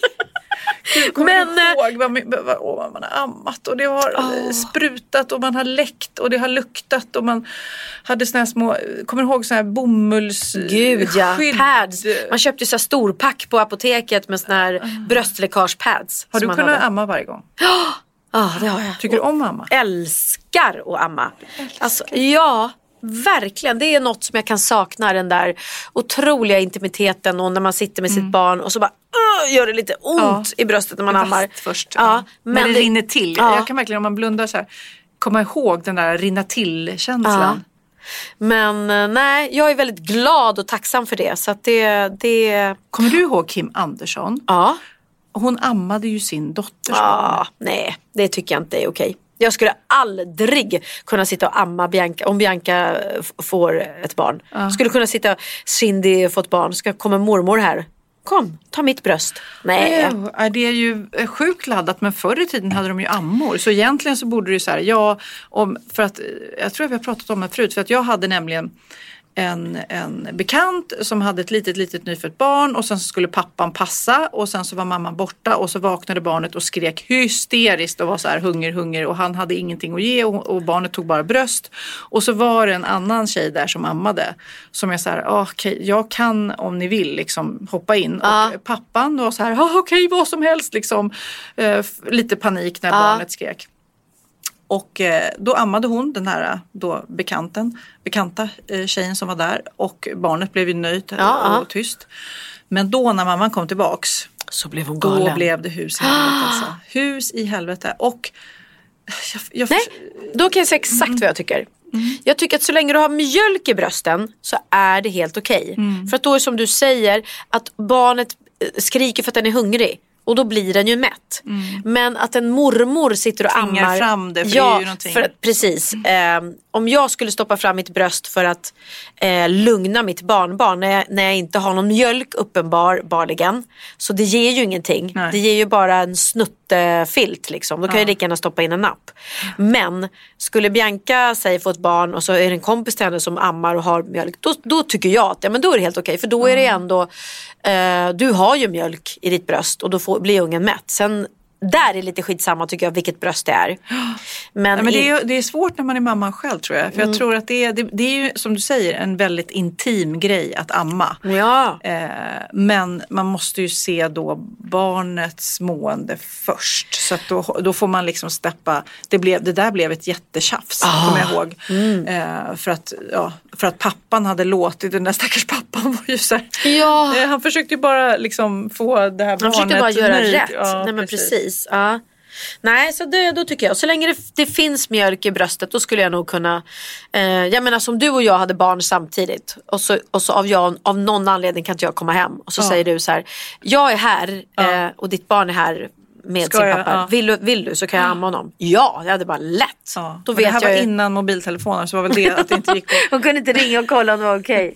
Kommer Men, du eh, ihåg vad, vad, vad man har ammat och det har eh, sprutat och man har läckt och det har luktat och man hade såna här små, kommer du ihåg såna här bomulls... Gud ja, pads. Man köpte så här storpack på apoteket med såna här bröstläckage-pads. Har du kunnat hade. amma varje gång? Ja det har jag. Tycker du om att amma? älskar att amma. Alltså, ja, verkligen. Det är något som jag kan sakna. Den där otroliga intimiteten och när man sitter med sitt barn och så bara uh, gör det lite ont Ja. i bröstet när man ammar. först. Ja, När det, rinner till. Ja. Jag kan verkligen om man blundar så här komma ihåg den där rinna till känslan. Men eh, nej, jag är väldigt glad och tacksam för det. Så det, det Kommer du ihåg Kim Andersson? ja. Hon ammade ju sin dotters barn. Nej, det tycker jag inte är okej. Jag skulle aldrig kunna sitta och amma Bianca, om Bianca f- får ett barn. Skulle kunna sitta, Cindy fått barn, ska komma mormor här. Kom, ta mitt bröst. Nej. Eh, Det är ju eh, sjukt laddat men förr i tiden hade de ju ammor. Så egentligen så borde det ju så här, ja, om, för att, eh, jag tror att vi har pratat om det förut, för att jag hade nämligen en, en bekant som hade ett litet, litet nyfött barn och sen så skulle pappan passa och sen så var mamman borta och så vaknade barnet och skrek hysteriskt och var så här hunger, hunger och han hade ingenting att ge och, och barnet tog bara bröst. Och så var det en annan tjej där som ammade som jag så här, ah, okej, jag kan om ni vill liksom hoppa in. Ja. Och pappan var så här, ah, okej vad som helst liksom. Eh, lite panik när barnet skrek. Och eh, då ammade hon den här eh, då bekanten, bekanta eh, tjejen som var där och barnet blev ju nöjt Ja, och tyst. Men då när mamman kom tillbaks Så blev hon då galen. blev det hus i helvete alltså. Hus i helvete. Och jag, jag, Nej, då kan jag säga exakt vad jag tycker. Jag tycker att så länge du har mjölk i brösten så är det helt okej. För att då är som du säger att barnet skriker för att den är hungrig. Och då blir den ju mätt. Men att en mormor sitter och Tvingar ammar. fram det, för det ja, är ju någonting. För precis. Eh, om jag skulle stoppa fram mitt bröst för att eh, lugna mitt barnbarn när jag, när jag inte har någon mjölk uppenbarligen. Så det ger ju ingenting. Nej. Det ger ju bara en snuttefilt liksom. Då kan jag lika gärna stoppa in en napp. Men skulle Bianca säg få ett barn och så är det en kompis till henne som ammar och har mjölk. Då, då tycker jag att ja, men då är det helt okej. För då är det ändå, eh, du har ju mjölk i ditt bröst och då får, blir ungen mätt. Sen där är lite skitsamma tycker jag vilket bröst det är. Men, Ja, men det, är, det är svårt när man är mamma själv tror jag. För Mm. jag tror att det är, det, det är ju som du säger en väldigt intim grej att amma. Ja. Eh, men man måste ju se då barnets mående först. Så då, då får man liksom steppa. Det, blev, det där blev ett jättetjafs, Ah. kommer jag ihåg. Mm. Eh, för, att, ja, för att pappan hade låtit, den där stackars pappan var ju så här, Ja. eh, Han försökte ju bara liksom få det här barnet Han försökte bara göra nöjt. rätt. Ja, Nej men precis. Ja. Nej, så det, då tycker jag. Så länge det, det finns mjölk i bröstet då skulle jag nog kunna. Eh, jag menar som du och jag hade barn samtidigt och så, och så av, jag, av någon anledning kan inte jag komma hem. Och så säger du så här. Jag är här eh, och ditt barn är här med Ska sin jag? pappa. Ja. Vill, du, vill du så kan jag amma honom. Ja, jag hade bara lätt. Ja. Då Men det vet här jag var ju- innan mobiltelefoner så var väl det att det inte gick Hon kunde inte ringa och kolla om det var okej.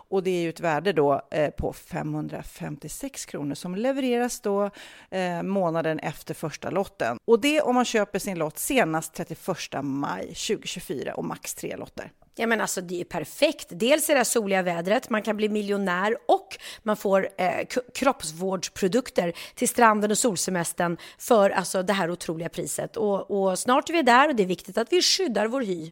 Och det är ju ett värde då eh, på 556 kronor som levereras då eh, månaden efter första lotten. Och det om man köper sin lott senast 31 maj 2024 och max tre lotter. Ja men alltså det är perfekt. Dels är det soliga vädret, man kan bli miljonär och man får eh, kroppsvårdsprodukter till stranden och solsemestern för alltså det här otroliga priset. Och, och snart är vi där och det är viktigt att vi skyddar vår hy.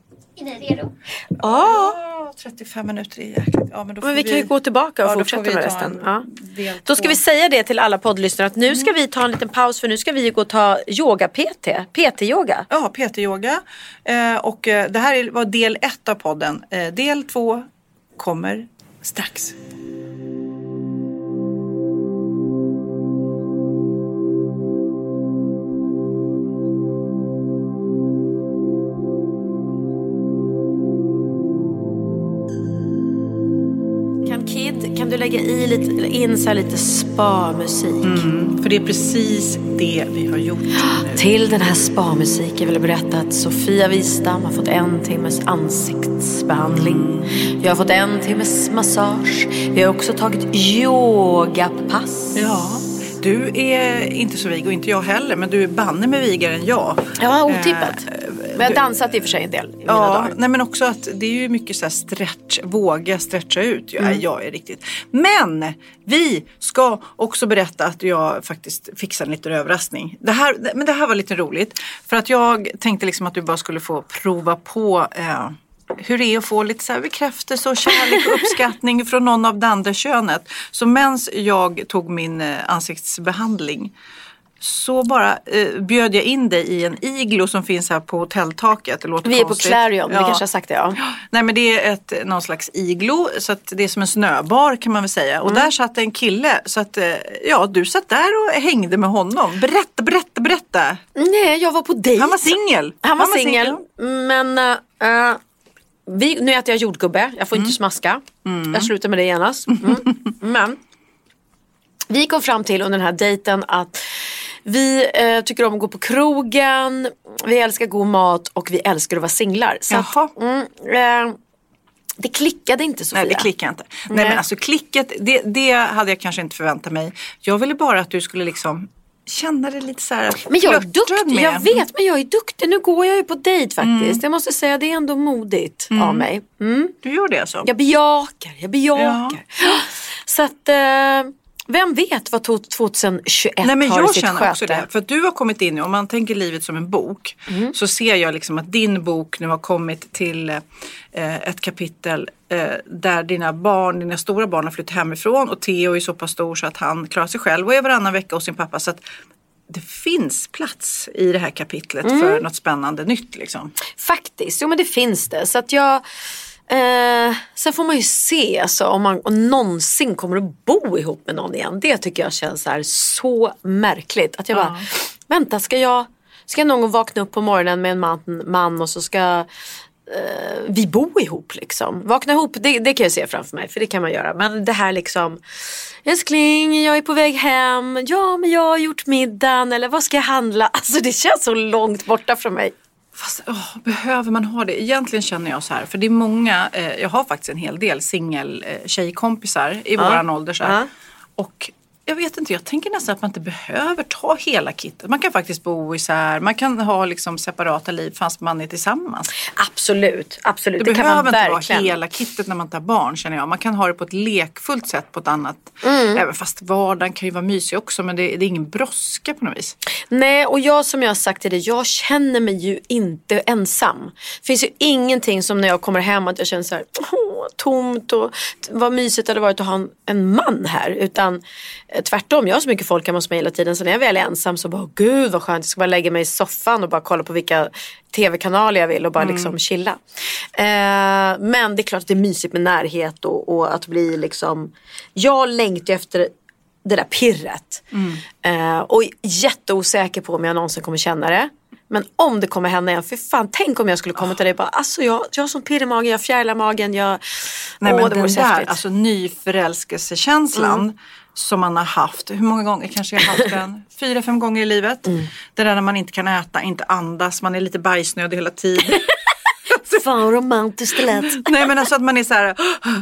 Är redo? Ja. 35 minuter är jäkligt. Ja, men då Men får vi kan ju gå tillbaka och Ja, får fortsätta vi med resten. en Ja. Då ska vi säga det till alla poddlyssnare att nu ska vi ta en liten paus för nu ska vi gå och ta yoga-PT, PT-yoga. Ja, PT-yoga. Eh, och eh, det här är- var del ett av podden. Eh, del två kommer strax. Lägga i lite, in så lite spa-musik? För det är precis det vi har gjort nu. Till den här spa-musiken vill jag berätta att Sofia Wistam har fått en timmes ansiktsbehandling. Jag har fått en timmes massage. Vi har också tagit yogapass. Ja, du är inte så vig och inte jag heller, men du är banne med vigare än jag. Ja, otippat. Eh, Men jag har dansat i och för sig en del i mina Ja, dagar. nej men också att det är ju mycket så här stretch, våga stretcha ut. Ja, Jag är riktigt. Men vi ska också berätta att jag faktiskt fixade en liten överraskning. Det här, men det här var lite roligt. För att jag tänkte liksom att du bara skulle få prova på eh, hur det är att få lite så här bekräftelse och kärlek och uppskattning från någon av det andra könet. Så mens jag tog min eh, ansiktsbehandling så bara eh, bjöd jag in dig i en iglo som finns här på hotelltaket. Det låter Vi är på konstigt. Clarion, vi Ja. kanske har sagt det. Ja. Nej men det är ett, någon slags iglo så att det är som en snöbar kan man väl säga. Mm. Och där satt en kille så att eh, ja du satt där och hängde med honom. Berätta, berätta, berätta. Nej, jag var på dejt. Han var singel. Han var singel. Men eh, vi, nu äter jag jordgubbe. Jag får inte smaska. Jag slutar med det genast. Mm. Men vi kom fram till under den här dejten att vi eh, tycker om att gå på krogen, vi älskar god mat och vi älskar att vara singlar. Så att, mm, eh, det klickade inte Sofia. Nej det klickar inte. Nej. Nej. men alltså klicket, det, det hade jag kanske inte förväntat mig. Jag ville bara att du skulle liksom känna dig lite så här Men jag är duktig, med. jag vet men jag är duktig. Nu går jag ju på dejt faktiskt. Jag måste säga det är ändå modigt av mig. Mm. Du gör det alltså? Jag bejakar, jag bejakar. Så att, eh, Vem vet vad to- 2021 Nej, men har i jag sitt känner sköte? också det. För att du har kommit in i, om man tänker livet som en bok, Mm. så ser jag liksom att din bok nu har kommit till eh, ett kapitel eh, där dina barn, dina stora barn har flyttat hemifrån och Theo är så pass stor så att han klarar sig själv och är varannan vecka hos sin pappa. Så att det finns plats i det här kapitlet Mm. för något spännande nytt liksom. Faktiskt, jo men det finns det. Så att jag... Eh, sen får man ju se alltså, om man om någonsin kommer att bo ihop med någon igen. Det tycker jag känns så, här, så märkligt. Att jag bara, vänta ska jag, ska jag någon gång vakna upp på morgonen med en man, man och så ska eh, vi bo ihop liksom. Vakna ihop, det, det kan jag se framför mig för det kan man göra. Men det här liksom, älskling jag är på väg hem, ja men jag har gjort middagen eller vad ska jag handla? Alltså det känns så långt borta från mig. Fast åh, behöver man ha det? Egentligen känner jag så här, för det är många, eh, jag har faktiskt en hel del singel eh, tjejkompisar i våran ålder. Så här. Ja. Och jag vet inte, jag tänker nästan att man inte behöver ta hela kittet. Man kan faktiskt bo isär, man kan ha liksom separata liv fast man är tillsammans. Absolut, absolut. Det, Det, behöver man inte verkligen. vara hela kittet när man tar barn känner jag. Man kan ha det på ett lekfullt sätt på ett annat. Mm. Även fast vardagen kan ju vara mysig också men det, det är ingen brådska på något vis. Nej, och jag som jag har sagt till dig, jag känner mig ju inte ensam. Det finns ju ingenting som när jag kommer hem att jag känner så här, åh, tomt och vad mysigt det hade varit att ha en, en man här. Utan tvärtom, jag har så mycket folk hemma hos mig hela tiden så när jag väl är ensam så bara, gud vad skönt, jag ska bara lägga mig i soffan och bara kolla på vilka tv-kanaler jag vill och bara liksom chilla. Eh, men det är klart att det är mysigt med närhet och, och att bli liksom, jag längtar efter det där pirret. Eh, och jätteosäker på om jag någonsin kommer känna det. Men om det kommer hända igen, för fan tänk om jag skulle komma till dig och bara alltså jag, jag har sån pirr i magen, jag fjärilar magen, jag... Nej, åh men det den där alltså, nyförälskelsekänslan som man har haft, hur många gånger kanske jag har haft den? Fyra, fem gånger i livet. Det där när man inte kan äta, inte andas, man är lite bajsnödig hela tiden. Fan romantiskt det lät. Nej men alltså att man är så här,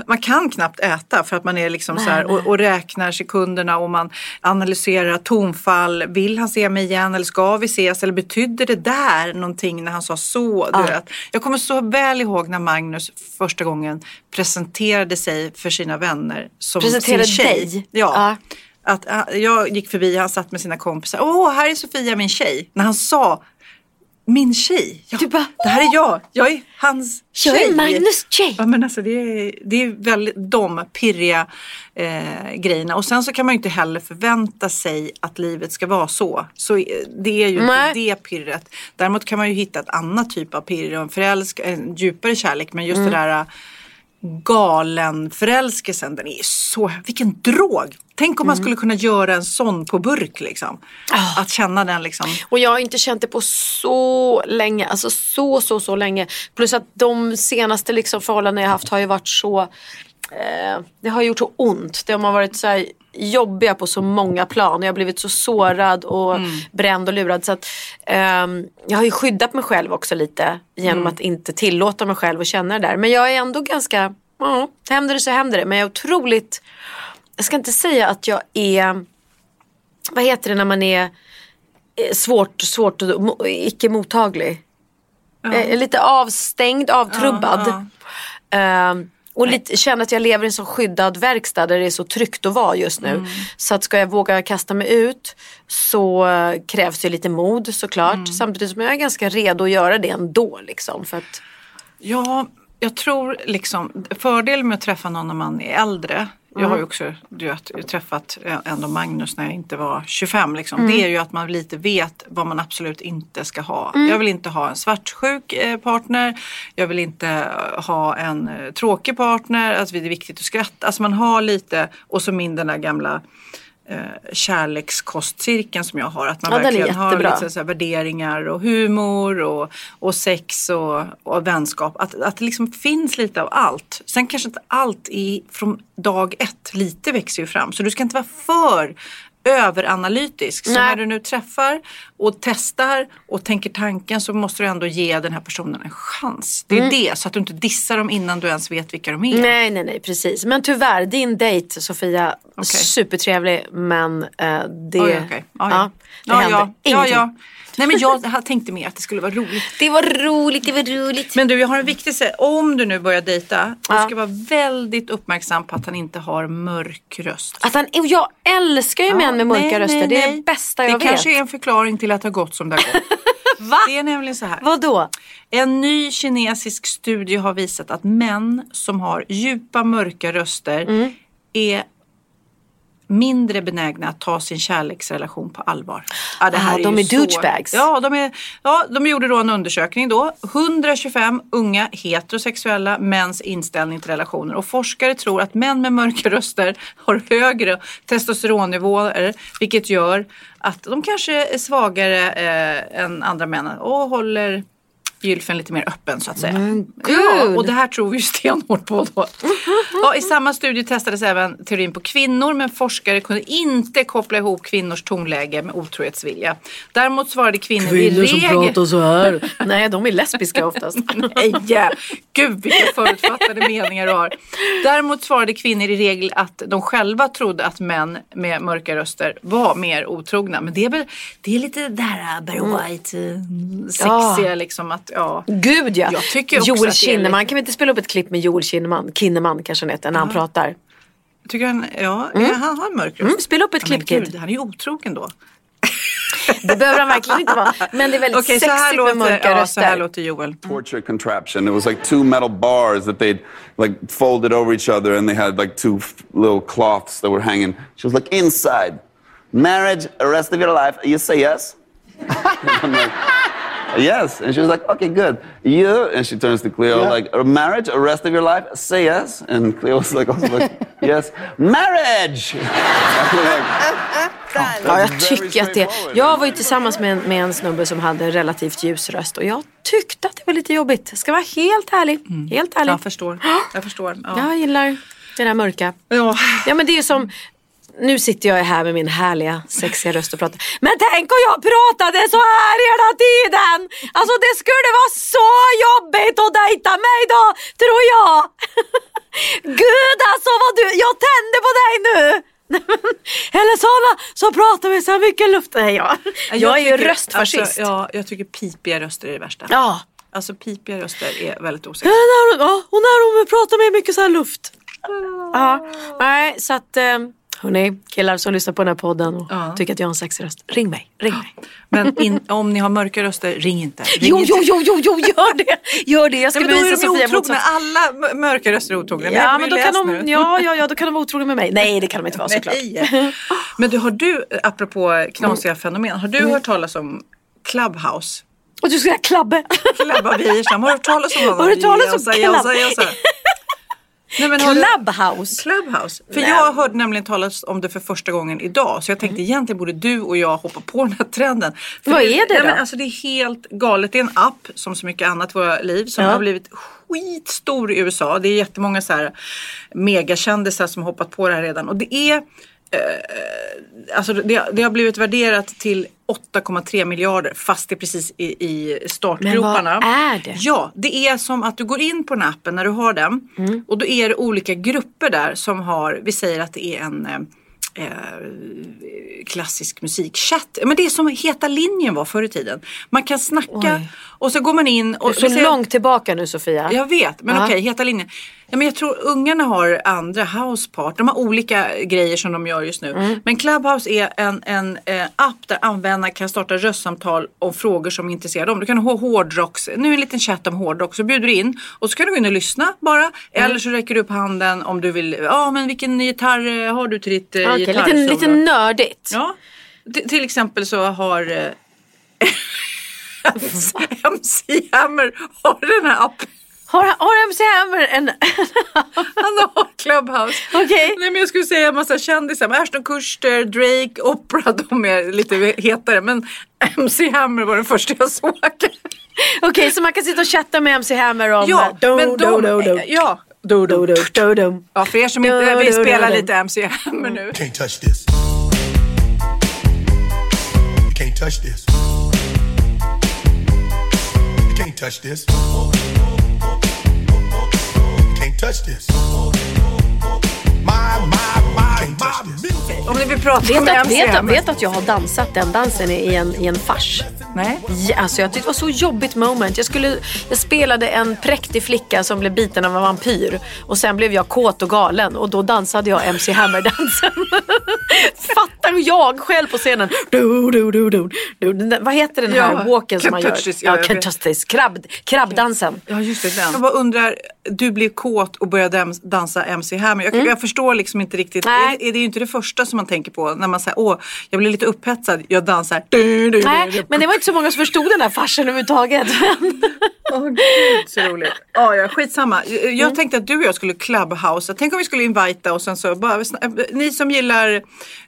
man kan knappt äta för att man är liksom så här och, och räknar sekunderna och man analyserar tonfall. Vill han se mig igen eller ska vi ses eller betydde det där någonting när han sa så? Du vet. Jag kommer så väl ihåg när Magnus första gången presenterade sig för sina vänner som Presenterade sin tjej. dig? Ja. Ja. Att, äh, jag gick förbi, han satt med sina kompisar. Åh, här är Sofia min tjej. När han sa min tjej. Ja, Du bara, det här är jag. Jag är hans Jag tjej. är Magnus tjej. Ja men alltså det är, det är väldigt de pirriga eh, grejerna. Och sen så kan man ju inte heller förvänta sig att livet ska vara så. Så eh, det är ju Nej. inte det pirret. Däremot kan man ju hitta ett annat typ av pirr och en, förälsk, en djupare kärlek. Men just Mm. det där eh, galen förälskelsen, den är så, vilken drog. Tänk om man Mm. skulle kunna göra en sån på burk liksom. Ah. Att känna den liksom. Och jag har inte känt det på så länge, alltså så så så länge. Plus att de senaste liksom förhållanden jag haft har ju varit så, eh, det har gjort så ont. De har varit så här jobbiga på så många plan. Jag har blivit så sårad och bränd och lurad. Så att, ehm, jag har ju skyddat mig själv också lite genom att inte tillåta mig själv att känna det där. Men jag är ändå ganska, ja, händer det så händer det. Men jag är otroligt, jag ska inte säga att jag är, vad heter det när man är eh, svårt, svårt och icke mottaglig. Eh, lite avstängd, avtrubbad. Ehm, och lite, känner att jag lever i en så skyddad verkstad där det är så tryggt att vara just nu. Så att ska jag våga kasta mig ut så eh, krävs det lite mod såklart. Samtidigt som jag är ganska redo att göra det ändå. Liksom, för att, Ja, jag tror liksom fördelen med att träffa någon när man är äldre. Jag har ju också du vet, träffat ändå Magnus när jag inte var 25. Liksom. Det är ju att man lite vet vad man absolut inte ska ha. Jag vill inte ha en svartsjuk eh, partner. Jag vill inte eh, ha en eh, tråkig partner. Alltså, det är viktigt att skratta. Alltså man har lite och så min den där gamla kärlekskostcirkeln som jag har. Att man Ja, verkligen har lite så värderingar och humor och, och sex och, och vänskap. Att, att det liksom finns lite av allt. Sen kanske inte allt i, från dag ett, lite växer ju fram. Så du ska inte vara för överanalytisk. Så Nej. när du nu träffar och testar och tänker tanken så måste du ändå ge den här personen en chans. Det är det, så att du inte dissar dem innan du ens vet vilka de är. nej, nej, nej, precis. Men tyvärr, din dejt Sofia supertrevlig men eh, det, Oj, okej. Ja, ja. det ja, hände ja. ja, ingenting. ja. Nej men jag tänkte mer att det skulle vara roligt. Det var roligt, det var roligt. Men du, jag har en viktig sak. Om du nu börjar dejta, du Ja. ska vara väldigt uppmärksam på att han inte har mörk röst. Att han, jag älskar ju män med mörka nej, röster. nej, det är det bästa Det jag vet. kanske är en förklaring till att det har gått som det har gått. Va? Det är nämligen så här. Vad då? En ny kinesisk studie har visat att män som har djupa mörka röster Mm. är mindre benägna att ta sin kärleksrelation på allvar. Ja, det Ah, här de är douchebags. Så... Ja, de, är, ja, de gjorde då en undersökning då. 125 unga heterosexuella mäns inställning till relationer. Och forskare tror att män med mörka röster har högre testosteronnivåer. Vilket gör att de kanske är svagare eh, än andra män och håller gylfen lite mer öppen så att säga. Ja, och det här tror vi ju stenhårt på då. Ja, I samma studie testades även teorin på kvinnor men forskare kunde inte koppla ihop kvinnors tonläge med otrohetsvilja. Däremot svarade kvinnor, i regel... så här. Nej, de är lesbiska oftast. Nej, gud vilka förutfattade meningar du har. Däremot svarade kvinnor i regel att de själva trodde att män med mörka röster var mer otrogna. Men det är väl det är lite det här Barry White, sexiga liksom att ja. Gud ja. Jag tycker också Joel Kinnaman, kan vi inte spela upp ett klipp med Joel Kinnaman? Kinnaman kanske han heter, när han pratar. Tycker han, ja, ja, han har en mörk röst. Mm, spela upp ett Ja, klipp, Kid. Han är ju otrogen då. Det behöver han verkligen inte vara. Men det är väldigt här sexigt låter, med mörka ja, så här röster. låter Joel. torture contraption. It was like two metal bars that they'd like folded over each other, and they had like two little cloths that were hanging. She was like, "Inside, marriage, the rest of your life." You say yes. Like, yes, and she was like, "Okay, good." You and she turns to Cleo like, "A marriage, the rest of your life." Say yes, and Cleo was like, also like, "Yes, marriage." Ja, jag tycker att det. Jag var ju tillsammans med en, med en snubbe som hade en relativt ljus röst och jag tyckte att det var lite jobbigt. Ska vara helt ärlig. Helt ärlig. Jag förstår. Jag förstår. Ja. Jag gillar det där mörka. Ja. Ja men det är som, nu sitter jag här med min härliga sexiga röst och pratar. Men tänk om jag pratade så här hela tiden! Alltså det skulle vara så jobbigt att dejta mig då, tror jag. Gud alltså vad du, jag tänder på dig nu! Eller såna så pratar vi så mycket luft. Nej, jag, jag, är ju röstfascist. Alltså, ja, jag tycker pipiga röster är det värsta. ja. Alltså pipiga röster är väldigt Ja, osäkra. när hon, ja, och när hon pratar med mycket så här luft. Ja, nej så att eh, hörni, killar som lyssnar på den här podden och Ja. tycker att jag har en sexig röst. Ring mig, ring mig. Men in, om ni har mörka röster, ring inte. Ring Jo, inte. jo, jo, jo, jo, gör det! Gör det, jag ska Ja, men då är de Sofia otrogna. Alla mörka röster är otrogna. Ja, men då kan de, nu. ja, ja, ja, då kan de vara otrogna med mig. Nej, det kan de inte vara såklart. Nej. Men du, har du, apropå knasiga fenomen, har du Mm. hört talas om Clubhouse? Och du ska säga klabbe. Klabba Wiersam, har du hört talas om honom? Har du hört talas om jassa. Nej, men har du- Clubhouse. Clubhouse. För Nej. jag hörde nämligen talas om det för första gången idag. Så jag tänkte egentligen borde du och jag hoppa på den här trenden. För Vad är det nej, då? Men alltså det är helt galet. Det är en app som så mycket annat i våra liv som Ja. har blivit skitstor i USA. Det är jättemånga så här megakändisar som har hoppat på det här redan. Och det är eh, Alltså det, det har blivit värderat till 8,3 miljarder fast det är precis i, i startgroparna. Men vad är det? Ja, det är som att du går in på den appen när du har den Mm. och då är det olika grupper där som har, vi säger att det är en eh, eh, klassisk musikchatt. Men det är som Heta linjen var förr i tiden. Man kan snacka Oj. Och så går man in och... Så säger- långt tillbaka nu Sofia. jag vet, men Ja. okej, Heta linjen. Ja, men jag tror ungarna har andra housepart. De har olika grejer som de gör just nu. Mm. Men Clubhouse är en, en eh, app där användarna kan starta röstsamtal om frågor som intresserar dem. Du kan ha hårdrocks, nu är en liten chatt om hårdrock. Så bjuder du in och så kan du gå in och lyssna bara. Mm. Eller så räcker du upp handen om du vill. Ja, men vilken gitarr eh, har du till ditt eh, Okej, gitarrsolo? lite, lite nördigt. Ja, T- till exempel så har eh, MC Hammer har den här appen. Har, har MC Hammer en... Han har Clubhouse. Okej. Nej men jag skulle säga en massa kändisar. Men Ashton Kutcher, Drake, Oprah. De är lite hetare. Men MC Hammer var den första jag såg. Okej, så man kan sitta och chatta med MC Hammer om... Ja, do, men de, do, do, do. Ja, do, Do, do. do, do. Ja, för er som inte Do, vill do, spela do, do. lite MC Hammer nu. Can't touch this. Can't touch this. Touch this. Can't touch this. My, my, my. Touch this. Om ni vill prata Vet med att, MC vet, att, vet att jag har dansat den dansen i en, i en fars. Nej. Ja, alltså jag tyckte det var så jobbigt moment. Jag, skulle, jag spelade en präktig flicka som blev biten av en vampyr. Och sen blev jag kåt och galen och då dansade jag MC Hammer-dansen. Fattar jag själv på scenen. Du, du, du, du, du. Vad heter den här Ja, walken som man gör? This, ja, ja, this. Krabb, krabbdansen. Ja, just det. Den. Jag bara undrar, du blev kåt och började dansa MC Hammer. Jag, jag förstår liksom inte riktigt. Mm. Nej. Är, det- är det ju inte det första som man tänker på när man säger åh, jag blir lite upphetsad, jag dansar. Nej, men det var inte så många som förstod den här farsen överhuvudtaget. Åh gud så roligt. Ja, ja, skitsamma. Jag, Mm. tänkte att du och jag skulle clubhouse. Tänk om vi skulle invita och sen så bara, sna- ni som gillar, eh,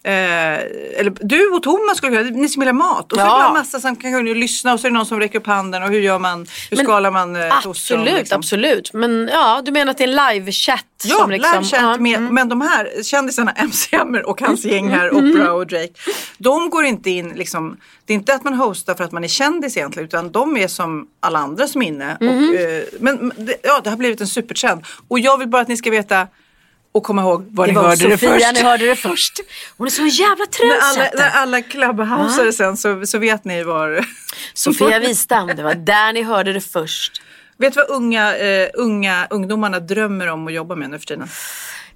eller du och Thomas skulle kunna, ni som gillar mat. Och så Ja. bara massa som kan kunna lyssna och så är det någon som räcker upp handen och hur gör man, hur Men skalar man eh, Absolut, liksom. absolut. Men ja, du menar att det är en live-chatt? Ja, som liksom, livechatt med, mm. men de här kändisarna, MC Hammer och hans gäng här, Oprah och Drake. De går inte in, liksom, det är inte att man hostar för att man är kändis egentligen utan de är som alla andra som är inne. Och, eh, men ja, det har blivit en supertrend. Och jag vill bara att ni ska veta och komma ihåg var Det ni var hörde Sofia, det först. ni hörde det först. Hon är så jävla När alla, trendsetter. när alla clubhouseare sen så, så vet ni var... Sofia Wistam, det var där ni hörde det först. Vet du vad unga, eh, unga ungdomarna drömmer om att jobba med nu för tiden?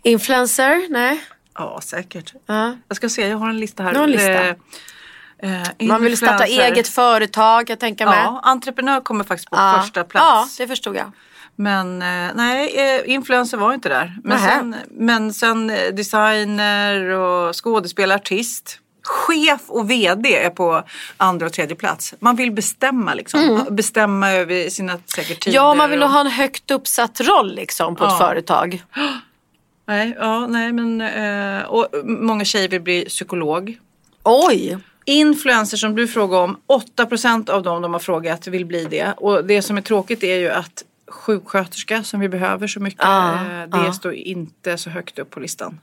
Influencer? Nej. Ja, säkert. Ja. Jag ska se, jag har en lista här. En lista. Eh, eh, Man vill starta eget företag, jag tänker mig. Ja, entreprenör kommer faktiskt på Ja. första plats. Ja, det förstod jag. Men eh, nej, eh, influencer var inte där. Men sen, men sen designer och skådespelare, artist. Chef och VD är på andra och tredje plats. Man vill bestämma liksom. Bestämma över sina säkert tider. Mm. Ja, man vill nog och- ha en högt uppsatt roll liksom på ett Ja. företag. Nej, ja, nej men eh, och många tjejer vill bli psykolog. Oj! Influencers som du frågar om, 8% av dem de har frågat vill bli det. Och det som är tråkigt är ju att sjuksköterska som vi behöver så mycket, Ja, eh, det ja. står inte så högt upp på listan.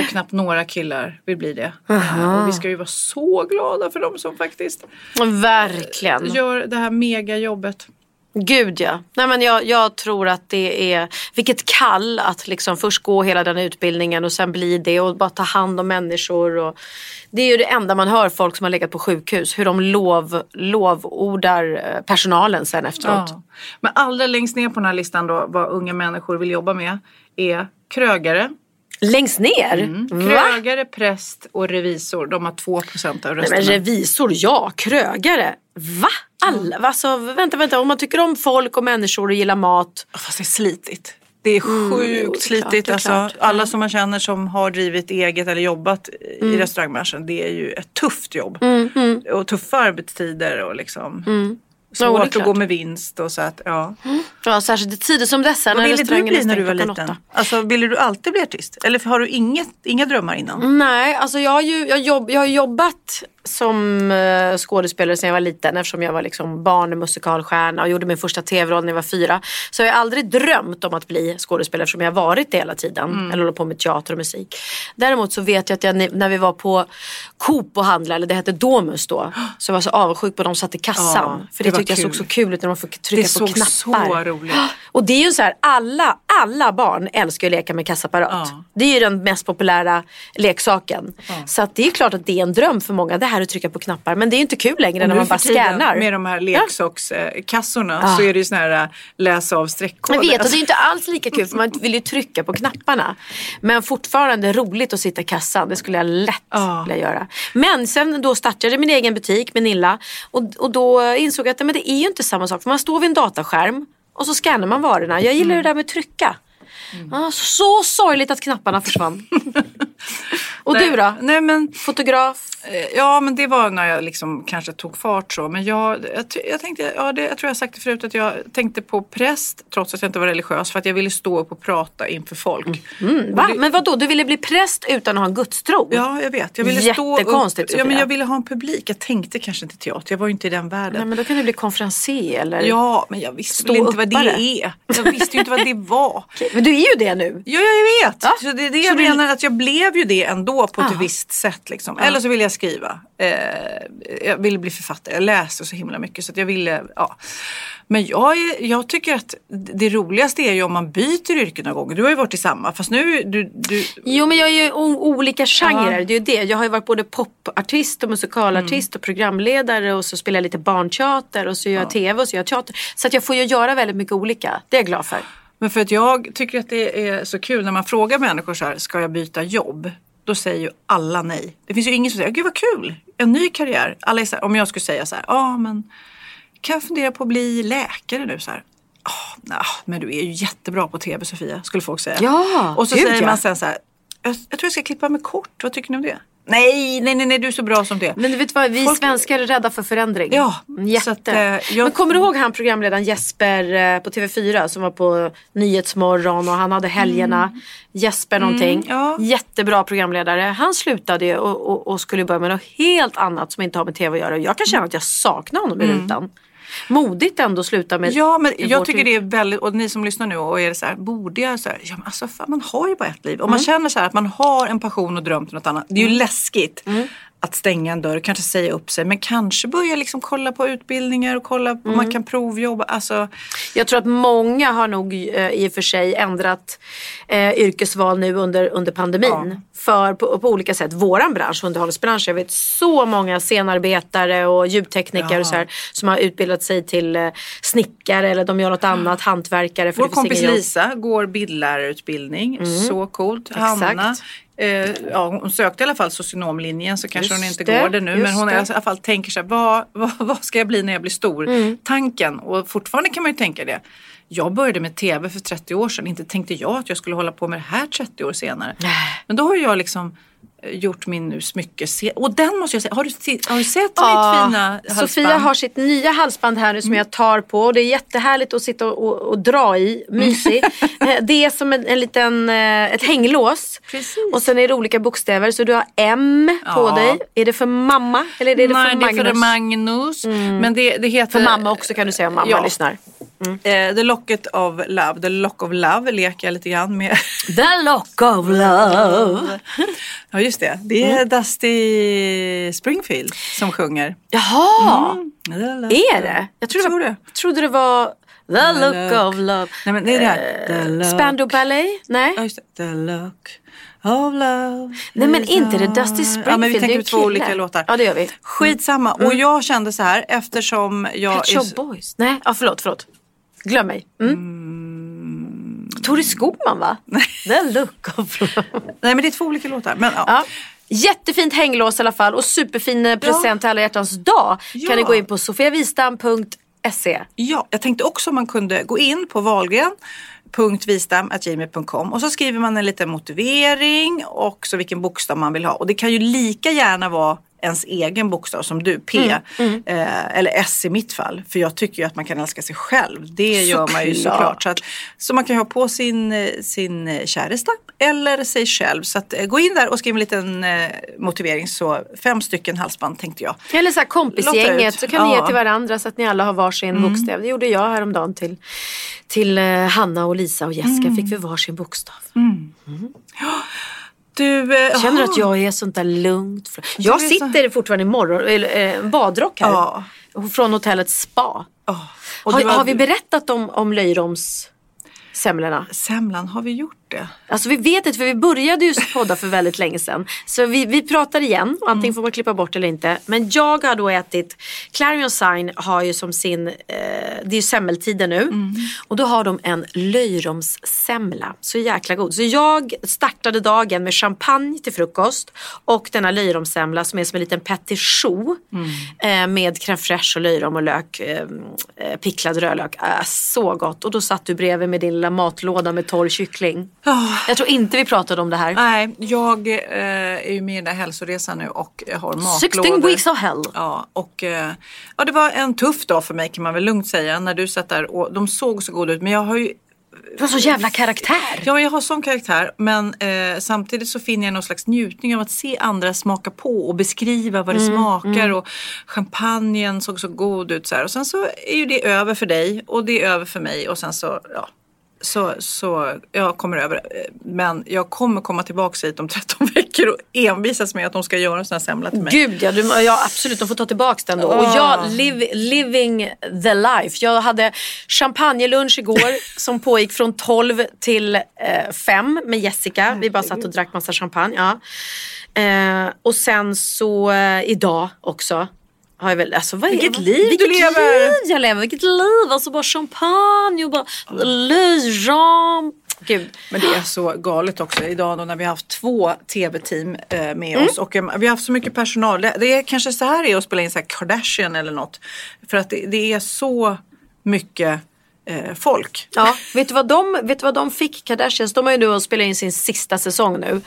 Och knappt några killar vill bli det. Eh, Och vi ska ju vara så glada för dem som faktiskt Verkligen. gör det här megajobbet. Gud ja. Nej, men jag, jag tror att det är, vilket kall att liksom först gå hela den utbildningen och sen bli det och bara ta hand om människor. Och, det är ju det enda man hör folk som har legat på sjukhus, hur de lov, lovordar eh, personalen sen efteråt. Ja. Men allra längst ner på den här listan då, vad unga människor vill jobba med, är krögare. Längst ner? Mm. Krögare, präst och revisor. De har 2 procent av Nej, rösterna. men revisor, ja. Krögare. Va? Alla? Alltså, vänta, vänta. Om man tycker om folk och människor och gillar mat. Fast det är slitigt. Det är Mm, sjukt är klart, slitigt. är alltså, klart. alla som man känner som har drivit eget eller jobbat Mm. i restaurangbranschen. Det är ju ett tufft jobb. Och tuffa arbetstider och liksom Ja, är svårt att klart. gå med vinst och så att ja. Ja, särskilt i tider som dessa. Vad ville du bli när du var liten? Alltså ville du alltid bli artist? Eller har du inget, inga drömmar innan? Nej, alltså jag har ju jag jobb, jag har jobbat som eh, skådespelare sedan jag var liten eftersom jag var liksom barnmusikalstjärna och gjorde min första tv-roll när jag var fyra. Så jag har aldrig drömt om att bli skådespelare eftersom jag har varit det hela tiden. Mm. Eller håller på med teater och musik. Däremot så vet jag att jag, när vi var på Coop och handlade, eller det hette Domus då. Så jag var så avundsjuk på de som satt i kassan. Ja, för det det, tyckte jag såg så kul ut när man får trycka Det på såg knappar. så roligt. Och det är ju så här, alla, alla barn älskar att leka med kassaapparat. Ja. Det är ju den mest populära leksaken. Så att det är klart att det är en dröm för många det här att trycka på knappar. Men det är inte kul längre när man bara scannar. Med de här leksakskassorna så är det ju såna här äh, läsa av streckkoder. Jag vet och Alltså, det är inte alls lika kul för man vill ju trycka på knapparna. Men fortfarande roligt att sitta i kassan. Det skulle jag lätt Ja. vilja göra. Men sen då startade jag min egen butik med Nilla. Och, och då insåg jag att men det är ju inte samma sak. För man står vid en dataskärm och så scannar man varorna. Jag gillar det där med trycka. Ah, så sorgligt att knapparna försvann. och nej, du då? Nej men Fotograf? Eh, Ja, men det var när jag liksom kanske tog fart så. Men jag, jag, jag tänkte, ja, det, jag tror jag har sagt det förut, att jag tänkte på präst trots att jag inte var religiös för att jag ville stå upp och prata inför folk. Mm, va? Men vad då? Du ville bli präst utan att ha en gudstro? Ja, jag vet. Jag ville stå upp. Jättekonstigt, Ja, men jag ville ha en publik. Jag tänkte kanske inte teater. Jag var ju inte i den världen. Nej, men då kan du bli konferencier eller? Ja, men jag visste väl inte vad det är. Jag visste ju inte vad det var. Men du är ju det nu. Ja, jag vet. Ja. Så det är det Så jag du- menar, att jag blev ju det ändå på på ett visst sätt. Liksom. Eller så ville jag skriva. Eh, jag ville bli författare. Jag läste så himla mycket så jag ville, ja. Men jag, är, jag tycker att det roligaste är ju om man byter yrke några gånger. Du har ju varit i samma fast nu, du, du Jo men jag är ju olika genrer, Ja. det är ju det. Jag har ju varit både popartist och musikalartist och programledare och så spelar jag lite barnteater och så gör jag tv och så gör jag teater. Så att jag får ju göra väldigt mycket olika, det är jag glad för. Men för att jag tycker att det är så kul när man frågar människor så här, ska jag byta jobb? Då säger ju alla nej. Det finns ju ingen som säger, gud vad kul, en ny karriär. Alla här, om jag skulle säga så här, ja men kan jag fundera på att bli läkare nu så här. "Ah, nah, men du är ju jättebra på tv Sofia, skulle folk säga. Ja, Och så gud, säger man sen så här, jag, jag tror jag ska klippa mig kort, vad tycker ni om det? Nej, nej, nej, nej du är så bra som det. Men du vet vad, vi Folk- svenskar är rädda för förändring. Ja, Jätte. så att, eh, jag- Men kommer du ihåg han programledaren Jesper eh, på TV4 som var på Nyhetsmorgon och han hade helgerna. Jesper någonting. Mm, ja. Jättebra programledare. Han slutade ju och, och, och skulle börja med något helt annat som inte har med TV att göra. Jag kan känna att jag saknar honom i rutan. Modigt ändå att sluta med Mm. Ja, men jag tycker det yrke. är väldigt, och ni som lyssnar nu och är så här, borde jag så här, ja men alltså fan, man har ju bara ett liv. Om Mm. man känner så här att man har en passion och dröm till något annat, det är ju läskigt att stänga en dörr, kanske säga upp sig, men kanske börja liksom kolla på utbildningar och kolla om Mm. man kan provjobba. Alltså, Jag tror att många har nog eh, i och för sig ändrat eh, yrkesval nu under, under pandemin. För på, på olika sätt. Våran bransch, underhållsbranschen, jag vet så många scenarbetare och ljudtekniker och så här, som har utbildat sig till eh, snickare eller de gör något annat, hantverkare. För vår kompis. Lisa går bildlärarutbildning, så coolt. Exakt. Hanna, ja, hon sökte i alla fall socionomlinjen så kanske Just hon inte det, går det nu. Men hon det. i alla fall tänker sig, vad, vad, vad ska jag bli när jag blir stor? Mm. Tanken, och fortfarande kan man ju tänka det. Jag började med tv för 30 år sedan, inte tänkte jag att jag skulle hålla på med det här 30 år senare. Men då har jag liksom eh, gjort min nu smycke och den måste jag säga, har du, har du sett mitt fina halsband? Sofia har sitt nya halsband här nu som jag tar på. Och det är jättehärligt att sitta och, och, och dra i. Mysigt. Eh, det är som en, en liten, eh, ett hänglås. Precis. Och sen är det olika bokstäver. Så du har M på Ja. dig. Är det för mamma? Eller är det Nej, för det är Magnus? för Magnus. Men det, det heter... För mamma också kan du säga om mamma Ja. lyssnar. Eh, the Locket of Love, The Lock of Love leker jag lite grann med. The lock of love. ja just det, det är Dusty Springfield som sjunger. Jaha, Lock är det? Jag trodde, tror det. Jag trodde det var The look look. of love. Nej men det är det här. Look. Spandau Ballet? Nej. Ja, just det. The Look of Love. Nej men inte det Dusty Springfield. Ja men vi tänker på två olika låtar. Ja det gör vi. Skitsamma. Och jag kände så här eftersom jag... Pet Shop Boys. Nej, ja, förlåt, förlåt. Glöm mig. Mm. Tore Skogman va? Of love. Nej men det är två olika låtar. Men, ja. Ja. Jättefint hänglås i alla fall och superfin eh, present till alla hjärtans dag. Ja. Kan ni gå in på sofiavistam.se. Ja, jag tänkte också om man kunde gå in på valgren.vistam.gmail.com och så skriver man en liten motivering och så vilken bokstav man vill ha. Och det kan ju lika gärna vara ens egen bokstav som du, P. Mm, Eh, eller S i mitt fall. För jag tycker ju att man kan älska sig själv. Det gör man ju Såklart. Så, att, så man kan ha på sin, sin käresta eller sig själv. Så att, eh, gå in där och skriv en liten eh, motivering. Så fem stycken halsband tänkte jag. Eller så här kompisgänget så kan ni ge Ja. till varandra så att ni alla har varsin bokstav. Det gjorde jag häromdagen till, till eh, Hanna och Lisa och Jessica fick vi varsin bokstav. Du, eh, Känner jaha. att jag är sånt där lugnt. Jag så- sitter fortfarande i morgon, eller, eh, badrock här. Ja. Från hotellets spa. Och Har, var- har vi berättat om, om löjroms semlorna? Semlan, har vi gjort det? Alltså vi vet inte för vi började ju podda för väldigt länge sedan. Så vi, vi pratar igen och antingen får man klippa bort eller inte. Men jag har då ätit, Clarion Sign har ju som sin, eh, det är ju semmeltider nu. Och då har de en löjromssemla. Så jäkla god. Så jag startade dagen med champagne till frukost och denna löjromssemla som är som en liten petit choux. Eh, med crème fraîche och löjrom och lök, eh, eh picklad rödlök. Äh, så gott. Och då satt du bredvid med din lilla matlåda med torr kyckling. Jag tror inte vi pratade om det här. Nej, jag eh, är ju med i den där hälsoresan nu och har matlådor. 16 weeks of hell. Ja, och eh, ja, det var en tuff dag för mig kan man väl lugnt säga när du satt där och de såg så goda ut men jag har ju Du har så jävla karaktär. Ja, jag har sån karaktär men eh, samtidigt så finner jag någon slags njutning av att se andra smaka på och beskriva vad det Mm, smakar och champagnen såg så god ut så här. Och sen så är ju det över för dig och det är över för mig och sen så ja, så, så jag kommer över. Men jag kommer komma tillbaka hit om 13 veckor och envisas med att de ska göra en sån här semla till mig. Gud ja, du, ja, absolut. De får ta tillbaka den då. Och jag, liv, living the life. Jag hade champagnelunch igår som pågick från 12 till eh, 5 med Jessica. Vi bara satt och drack massa champagne. Ja. Eh, och sen så eh, idag också. Har jag väl, alltså, vad är, Vilket liv vilket du lever! Liv jag lever! Vilket liv! Alltså bara champagne och bara löjrom. Gud. Men det är så galet också idag då när vi har haft två tv-team eh, med Mm. oss och eh, vi har haft så mycket personal. Det, det är kanske så här det är att spela in så Kardashian eller något. För att det, det är så mycket eh, folk. Ja, vet du, vad de, vet du vad de fick, Kardashians? De har ju nu att spela in sin sista säsong nu.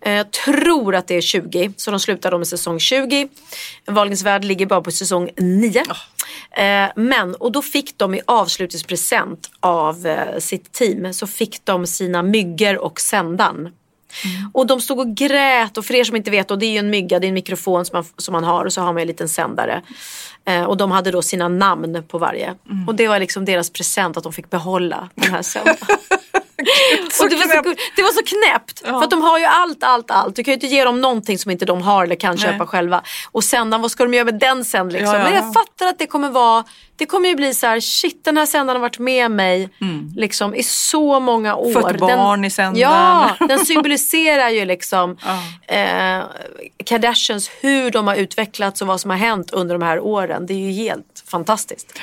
Eh, Jag tror att det är 20, så de slutar då med säsong 20. Wahlgrens värld ligger bara på säsong 9. Eh, men, och då fick de i avslutningspresent av eh, sitt team så fick de sina myggor och sändan. Och de stod och grät och för er som inte vet, då, det är ju en mygga, det är en mikrofon som man, som man har och så har man en liten sändare. Eh, och de hade då sina namn på varje. Och det var liksom deras present att de fick behålla den här sändan. och det, var så, knäppt. det var så knäppt. För att de har ju allt, allt, allt. Du kan ju inte ge dem någonting som inte de har eller kan köpa själva. Och sändaren, vad ska de göra med den sen liksom? Ja, ja, Men ja. jag fattar att det kommer vara, det kommer ju bli så här, shit den här sändaren har varit med mig liksom i så många år. Fött barn i sändaren. Ja, den symboliserar ju liksom eh, Kardashians, hur de har utvecklats och vad som har hänt under de här åren. Det är ju helt fantastiskt.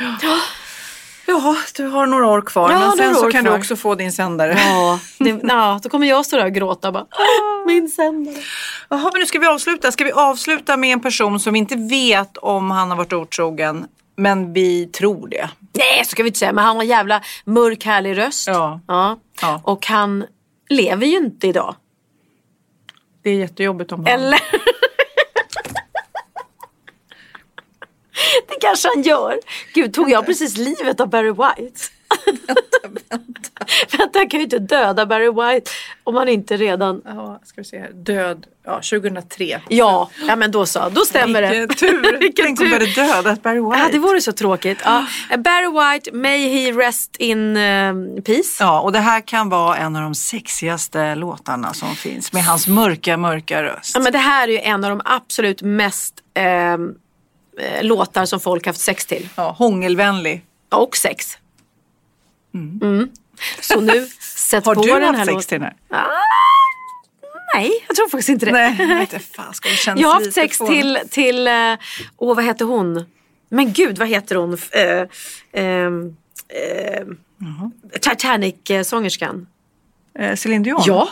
Ja, du har några år kvar. Ja, men sen så kan kvar. du också få din sändare. Ja, det, ja, då kommer jag stå där och gråta bara, "Ah, min sändare. Jaha, men nu ska vi avsluta. Ska vi avsluta med en person som vi inte vet om han har varit otrogen, men vi tror det. Nej, så ska vi inte säga, men han har en jävla mörk härlig röst. Ja. Ja. Ja. Och han lever ju inte idag. Det är jättejobbigt om han... Eller? Det kanske han gör. Gud, tog jag precis livet av Barry White? vänta. jag kan ju inte döda Barry White om han inte redan... Ja, ska vi se här. Död, ja 2003. Ja, ja men då så. Då stämmer det. Vilken tur. Vilken Tänk om vi hade dödat Barry White. Ja, det vore så tråkigt. Ja. Barry White, may he rest in eh, peace. Ja, och det här kan vara en av de sexigaste låtarna som finns med hans mörka, mörka röst. Ja, men det här är ju en av de absolut mest ehm, eh, låtar som folk haft sex till. Ja, hångelvänlig. Och sex. Mm. Så nu, sätt Har på du den haft här sex låten. till den här? Ah, nej, jag tror faktiskt inte det. Nej, jag inte fan, ska det jag har haft sex fånigt. till, till eh, åh vad heter hon? Men gud, vad heter hon? Eh, ehm, ehm, Titanic-sångerskan. Eh, Céline Dion? Ja.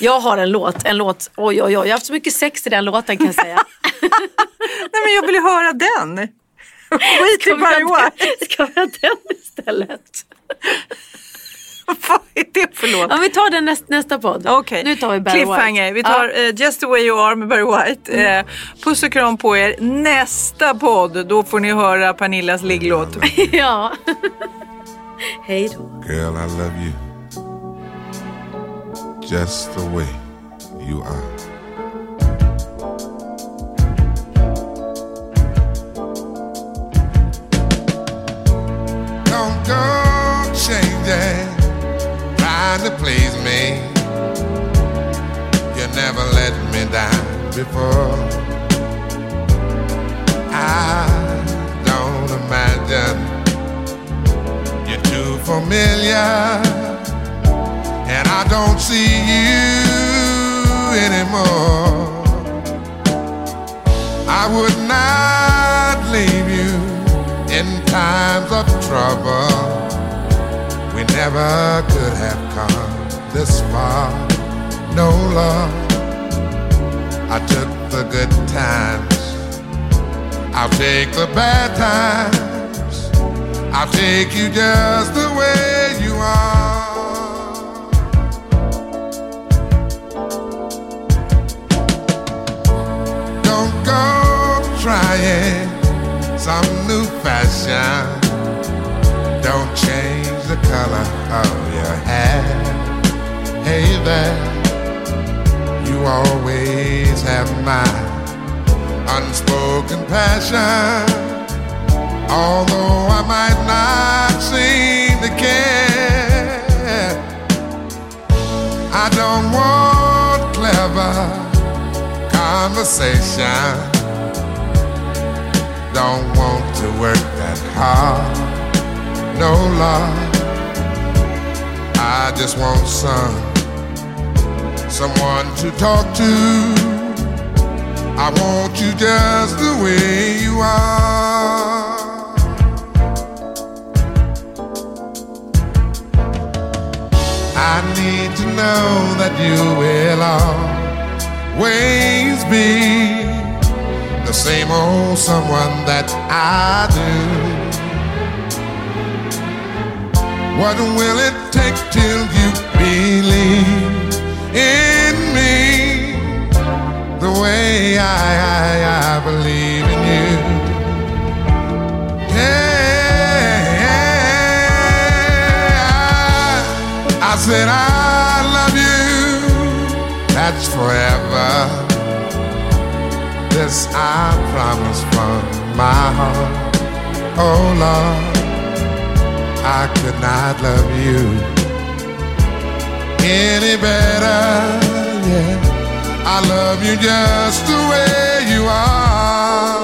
Jag har en låt, en låt, oj oj oj, jag har haft så mycket sex i den låten kan jag säga. Nej men jag vill ju höra den. Skit i White. Ska vi ha den istället? Vad är det för låt? Ja, vi tar den näst, nästa podd. Okej, Nu tar vi Barry Cliffhanger. White. Vi tar eh, Just the way you are med Barry White. Eh, puss och kram på er. Nästa podd, då får ni höra Pernillas ligglåt. Ja. ja. Hej då. Girl, I love you just the way you are. Don't go changing, trying to please me. You never let me down before. I don't imagine you're too familiar, and I don't see you anymore. I would not leave you in times of trouble. We never could have come this far. No love. I took the good times. I'll take the bad times. I'll take you just the way you are. Don't go trying some new fashion. Don't change the color of your hair. Hey there, you always have my unspoken passion. Although I might not seem to care, I don't want clever conversation. Don't want to work that hard. No love. I just want some someone to talk to. I want you just the way you are. I need to know that you will always be same old someone that I do. What will it take till you believe in me the way I, I, I believe in you? Yeah, I, I said I love you. That's forever. I promise from my heart. Oh Lord. I could not love you any better. Yeah, I love you just the way you are.